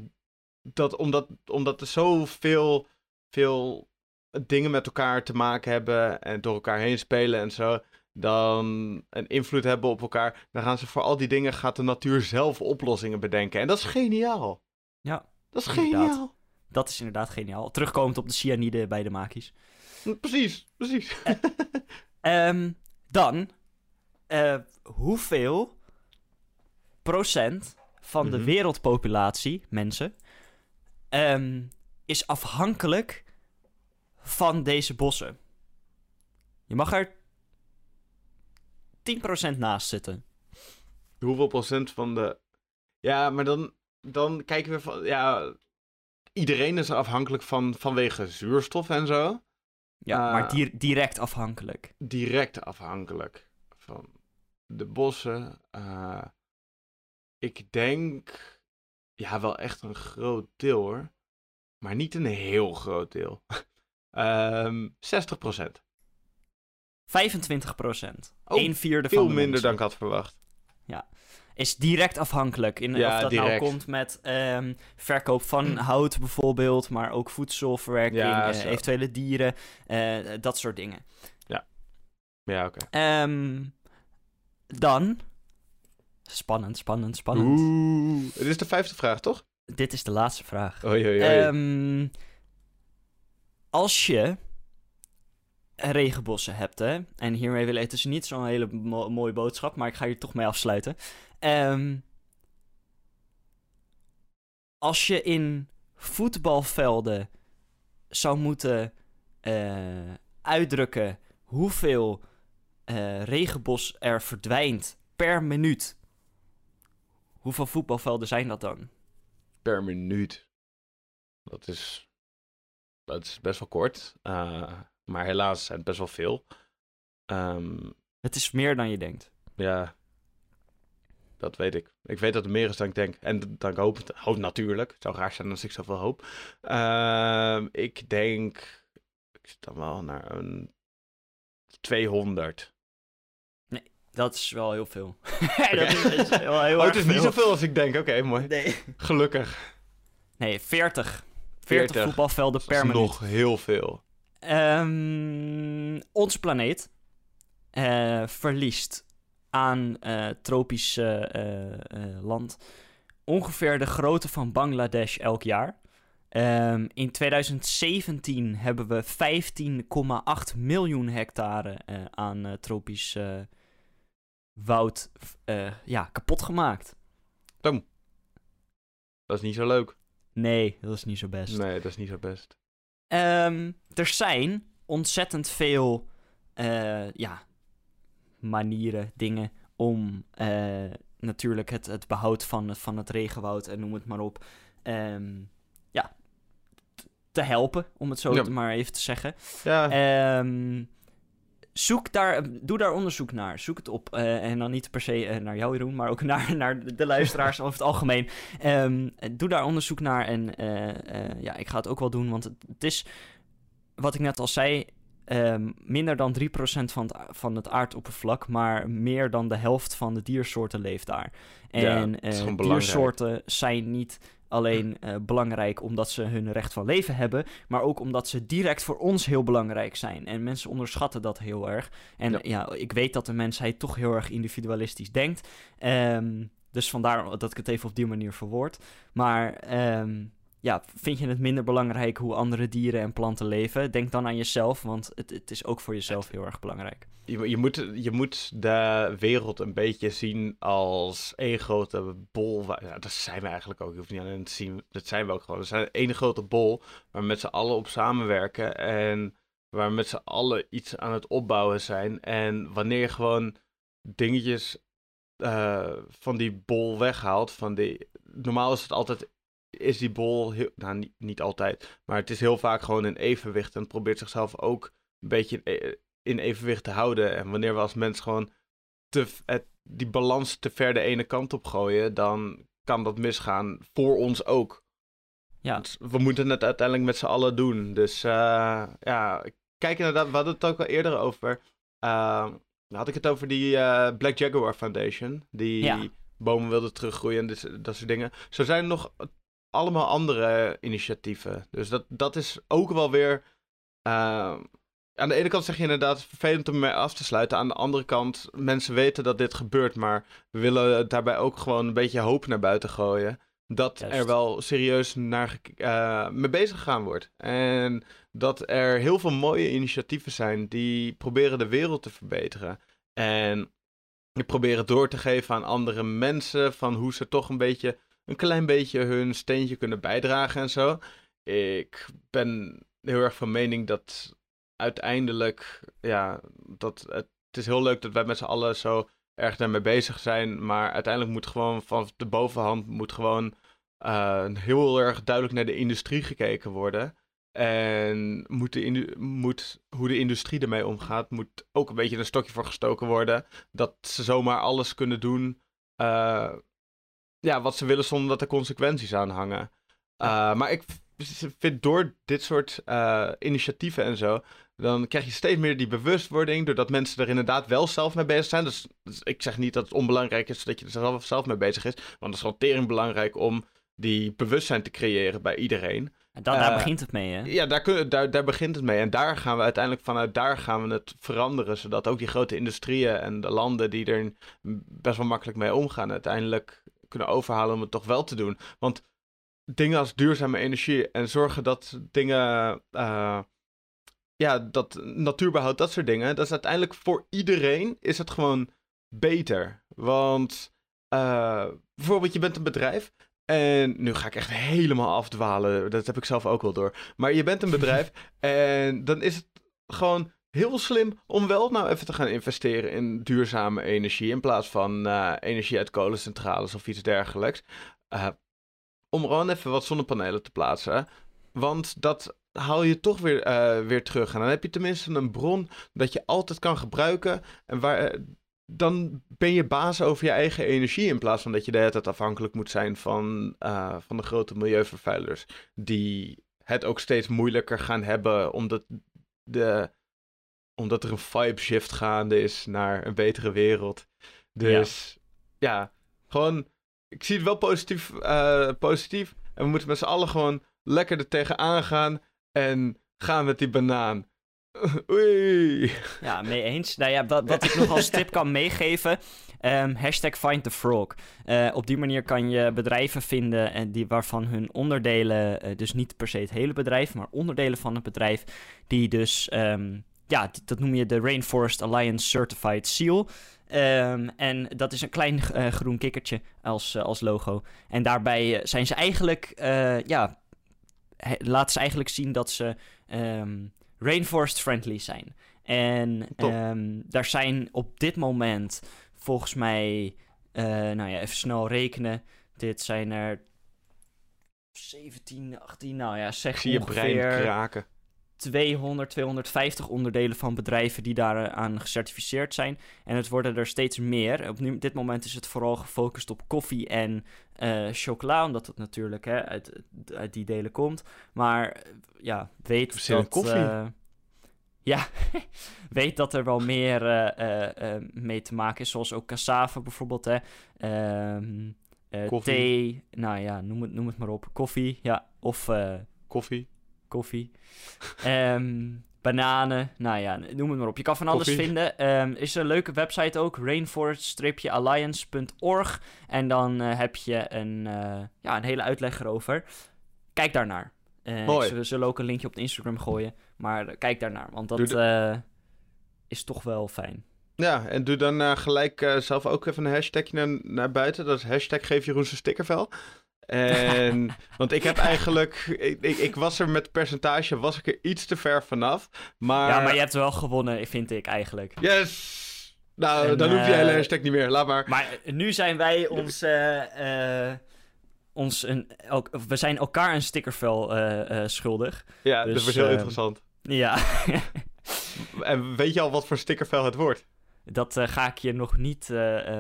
dat omdat, omdat er zoveel veel dingen met elkaar te maken hebben en door elkaar heen spelen en zo, dan een invloed hebben op elkaar, dan gaan ze voor al die dingen, gaat de natuur zelf oplossingen bedenken. En dat is geniaal. Ja. Dat is geniaal. Dat is inderdaad geniaal. Terugkomend op de cyanide bij de makies. Precies, precies. Uh, dan, uh, hoeveel procent van de mhm. wereldpopulatie, mensen, um, is afhankelijk van deze bossen? Je mag er 10% naast zitten. Hoeveel procent van de. Ja, maar dan, dan kijken we van. Ja, iedereen is afhankelijk van vanwege zuurstof en zo. Ja, maar eh, direct afhankelijk. Direct afhankelijk van de bossen. Uh, ik denk, ja, wel echt een groot deel hoor. Maar niet een heel groot deel. um, 60% 25 procent. Oh, een vierde veel van de minder dan ik had verwacht. Ja is direct afhankelijk. In, ja, of dat nou komt met um, verkoop van hout bijvoorbeeld, maar ook voedselverwerking, ja, uh, eventuele dieren, uh, dat soort dingen. Ja, ja oké. Okay. Um, ehm, dan, spannend, spannend, spannend. Oeh, dit is de vijfde vraag, toch? Dit is de laatste vraag. Oei, oei, oei. Um, als je regenbossen hebt, hè, en hiermee wil ik dus niet zo'n hele mo mooie boodschap, maar ik ga hier toch mee afsluiten. Um, als je in voetbalvelden zou moeten uh, uitdrukken hoeveel uh, regenbos er verdwijnt per minuut, hoeveel voetbalvelden zijn dat dan? Per minuut. Dat is, dat is best wel kort. Uh, maar helaas zijn het best wel veel. Um, het is meer dan je denkt. Ja, dat weet ik. Ik weet dat het meer is dan ik denk. En dan ik hoop. Hoop natuurlijk. Het zou raar zijn als ik zoveel hoop. Uh, ik denk. Ik zit dan wel naar een 200. Nee, dat is wel heel veel. dat is, wel heel oh, het is niet zoveel als ik denk. Oké, mooi. Nee. Gelukkig. Nee, 40. 40, voetbalvelden per minuut. nog heel veel. Um, ons planeet uh, verliest aan uh, tropisch uh, land ongeveer de grootte van Bangladesh elk jaar. Um, in 2017 hebben we 15,8 miljoen hectare aan tropisch woud ja, kapot gemaakt. Boom. Dat is niet zo leuk. Nee, dat is niet zo best. Nee, dat is niet zo best. Um, er zijn ontzettend veel ja, manieren, dingen om uh, natuurlijk het, het behoud van, van het regenwoud en noem het maar op, um, ja, te helpen, om het zo maar even te zeggen. Ja. Um, zoek daar, doe daar onderzoek naar. Zoek het op. Uh, en dan niet per se uh, naar jou, Jeroen, maar ook naar, naar de luisteraars over het algemeen. Um, doe daar onderzoek naar. En uh, ja, ik ga het ook wel doen, want het, het is, wat ik net al zei, Um, minder dan 3% van het, van het aardoppervlak, maar meer dan de helft van de diersoorten leeft daar. En ja, diersoorten zijn niet alleen uh, belangrijk omdat ze hun recht van leven hebben, maar ook omdat ze direct voor ons heel belangrijk zijn. En mensen onderschatten dat heel erg. En ja, ja ik weet dat de mensheid toch heel erg individualistisch denkt. Um, dus vandaar dat ik het even op die manier verwoord. Maar um, ja, vind je het minder belangrijk hoe andere dieren en planten leven? Denk dan aan jezelf, want het, het is ook voor jezelf heel erg belangrijk. Je, je, moet, je moet de wereld een beetje zien als één grote bol. Dat zijn we eigenlijk ook. Je hoeft niet alleen te zien, dat zijn we ook gewoon. We zijn één grote bol waar we met z'n allen op samenwerken en waar we met z'n allen iets aan het opbouwen zijn. En wanneer je gewoon dingetjes van die bol weghaalt. Van die, normaal is het altijd is die bol, heel, nou niet, niet altijd, maar het is heel vaak gewoon in evenwicht en probeert zichzelf ook een beetje in e-, evenwicht te houden. En wanneer we als mens gewoon te, het, die balans te ver de ene kant op gooien, dan kan dat misgaan voor ons ook. Ja. we moeten het uiteindelijk met z'n allen doen. Dus uh, ja, kijk inderdaad, we hadden het ook al eerder over. Uh, had ik het over die uh, Black Jaguar Foundation, die bomen wilde teruggroeien en dit, dat soort dingen. Zo zijn er nog allemaal andere initiatieven. Dus dat, dat is ook wel weer. Uh, aan de ene kant zeg je inderdaad vervelend om mee af te sluiten. Aan de andere kant, mensen weten dat dit gebeurt, maar we willen daarbij ook gewoon een beetje hoop naar buiten gooien. Dat er wel serieus naar uh, mee bezig gegaan wordt. En dat er heel veel mooie initiatieven zijn die proberen de wereld te verbeteren. En die proberen door te geven aan andere mensen van hoe ze toch een beetje een klein beetje hun steentje kunnen bijdragen en zo. Ik ben heel erg van mening dat uiteindelijk, ja, dat het, is heel leuk dat wij met z'n allen zo erg daarmee bezig zijn. Maar uiteindelijk moet gewoon van de bovenhand moet gewoon uh, heel erg duidelijk naar de industrie gekeken worden. En moet, de moet hoe de industrie ermee omgaat, moet ook een beetje een stokje voor gestoken worden. Dat ze zomaar alles kunnen doen uh, ja, wat ze willen zonder dat er consequenties aan hangen. Uh, maar ik vind door dit soort uh, initiatieven en zo, dan krijg je steeds meer die bewustwording, doordat mensen er inderdaad wel zelf mee bezig zijn. Dus, dus ik zeg niet dat het onbelangrijk is dat je er zelf, zelf mee bezig is, want het is gewoon tering belangrijk om die bewustzijn te creëren bij iedereen. En dan, daar eh, begint het mee, hè? Ja, daar, kun, daar, daar begint het mee. En daar gaan we uiteindelijk vanuit daar gaan we het veranderen. Zodat ook die grote industrieën en de landen die er best wel makkelijk mee omgaan, uiteindelijk kunnen overhalen om het toch wel te doen. Want dingen als duurzame energie en zorgen dat dingen. Uh, ja, dat natuurbehoud, dat soort dingen. Dat is uiteindelijk voor iedereen is het gewoon beter. Want uh, bijvoorbeeld, je bent een bedrijf. En nu ga ik echt helemaal afdwalen. Dat heb ik zelf ook wel door. Maar je bent een bedrijf. en dan is het gewoon heel slim om wel nou even te gaan investeren in duurzame energie. In plaats van uh, energie uit kolencentrales of iets dergelijks. Uh, om gewoon even wat zonnepanelen te plaatsen. Want dat haal je toch weer, uh, weer terug. En dan heb je tenminste een bron dat je altijd kan gebruiken. En waar, dan ben je baas over je eigen energie. In plaats van dat je de hele tijd afhankelijk moet zijn van, van de grote milieuvervuilers. Die het ook steeds moeilijker gaan hebben. Omdat de omdat er een vibe shift gaande is naar een betere wereld. Dus ja, gewoon. Ik zie het wel positief, uh, positief. En we moeten met z'n allen gewoon lekker er tegenaan gaan. En gaan met die banaan. Oei. Ja, mee eens. Nou ja, wat, wat ik nog als tip kan meegeven. Um, hashtag find the frog. Uh, op die manier kan je bedrijven vinden en die, waarvan hun onderdelen, uh, dus niet per se het hele bedrijf, maar onderdelen van het bedrijf, die dus um, ja, dat noem je de Rainforest Alliance Certified Seal. Um, en dat is een klein uh, groen kikkertje als, uh, als logo. En daarbij uh, zijn ze eigenlijk, ja, laten ze eigenlijk zien dat ze um, rainforest friendly zijn. En um, daar zijn op dit moment volgens mij, nou ja, even snel rekenen. Dit zijn er 17, 18, nou ja, zeg Zie je ongeveer... brein kraken. 200, 250 onderdelen van bedrijven die daaraan gecertificeerd zijn. En het worden er steeds meer. Op nu, dit moment is het vooral gefocust op koffie en uh, chocola, omdat het natuurlijk hè, uit, uit, die delen komt. Maar eh, ja, weet dat... koffie? Uh, ja, weet dat er wel meer uh, mee te maken is, zoals ook cassave bijvoorbeeld. Hè. Um, thee, nou ja, noem het, noem het maar op. Koffie, ja, of... koffie koffie. Um, bananen, nou ja, noem het maar op. Je kan van alles vinden. Um, is een leuke website ook, rainforest-alliance.org. En dan uh, heb je een, uh, ja, een hele uitleg erover. Kijk daarnaar. Uh, Mooi. Ik zullen ook een linkje op de Instagram gooien. Maar kijk daarnaar, want dat is toch wel fijn. Ja, en doe dan gelijk zelf ook even een hashtagje naar, naar buiten. Dat is hashtag geef Jeroen zijn stickervel. En, want ik heb eigenlijk, ik, ik, was er met percentage, was ik er iets te ver vanaf. Maar... Ja, maar je hebt wel gewonnen, vind ik eigenlijk. Yes! Nou, dan hoef je hele hashtag niet meer. Laat maar. Maar nu zijn wij ons... ons een, we zijn elkaar een stickervel schuldig. Ja, dus, dat wordt heel ehm, interessant. Ja. en weet je al wat voor stickervel het wordt? Dat ga ik je nog niet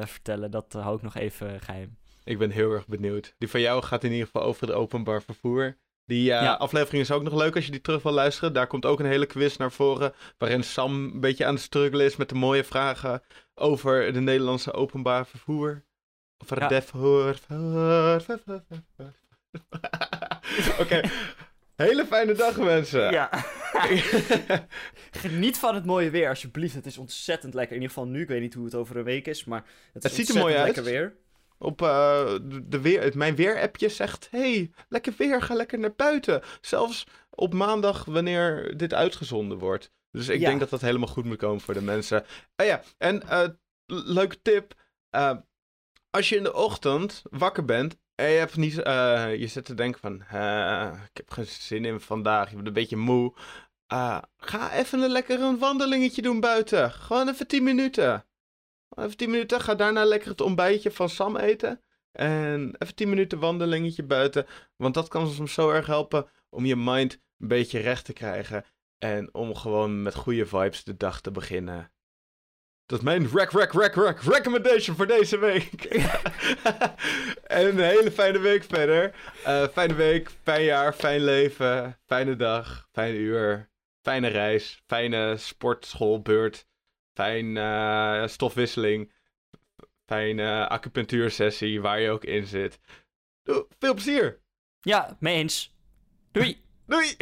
vertellen. Dat hou ik nog even geheim. Ik ben heel erg benieuwd. Die van jou gaat in ieder geval over het openbaar vervoer. Die uh, aflevering is ook nog leuk als je die terug wil luisteren. Daar komt ook een hele quiz naar voren. Waarin Sam een beetje aan het struggelen is met de mooie vragen over de Nederlandse openbaar vervoer. Over het defvoer. Oké. Hele fijne dag, mensen. Ja. Geniet van het mooie weer, alsjeblieft. Het is ontzettend lekker. In ieder geval nu. Ik weet niet hoe het over een week is, maar het, het ziet er mooi uit. lekker weer op uh, de weer, mijn weerappje zegt: hey, lekker weer, ga lekker naar buiten. Zelfs op maandag, wanneer dit uitgezonden wordt. Dus ik denk dat dat helemaal goed moet komen voor de mensen. Ah ja, en uh, leuke tip. Uh, als je in de ochtend wakker bent en je, hebt niet, je zit te denken van... ik heb geen zin in vandaag, je bent een beetje moe. ga even een lekker een wandelingetje doen buiten. Gewoon even 10 minuten. Even 10 minuten. Ga daarna lekker het ontbijtje van Sam eten. En even 10 minuten wandelingetje buiten. Want dat kan soms zo erg helpen om je mind een beetje recht te krijgen. En om gewoon met goede vibes de dag te beginnen. Dat is mijn rec, rec, rec, rec, recommendation voor deze week. en een hele fijne week verder. Uh, fijne week, fijn jaar, fijn leven, fijne dag, fijne uur, fijne reis, fijne sportschoolbeurt. Fijn uh, stofwisseling. Fijne acupunctuursessie waar je ook in zit. Doe, veel plezier. Ja, mee eens. Doei. Doei.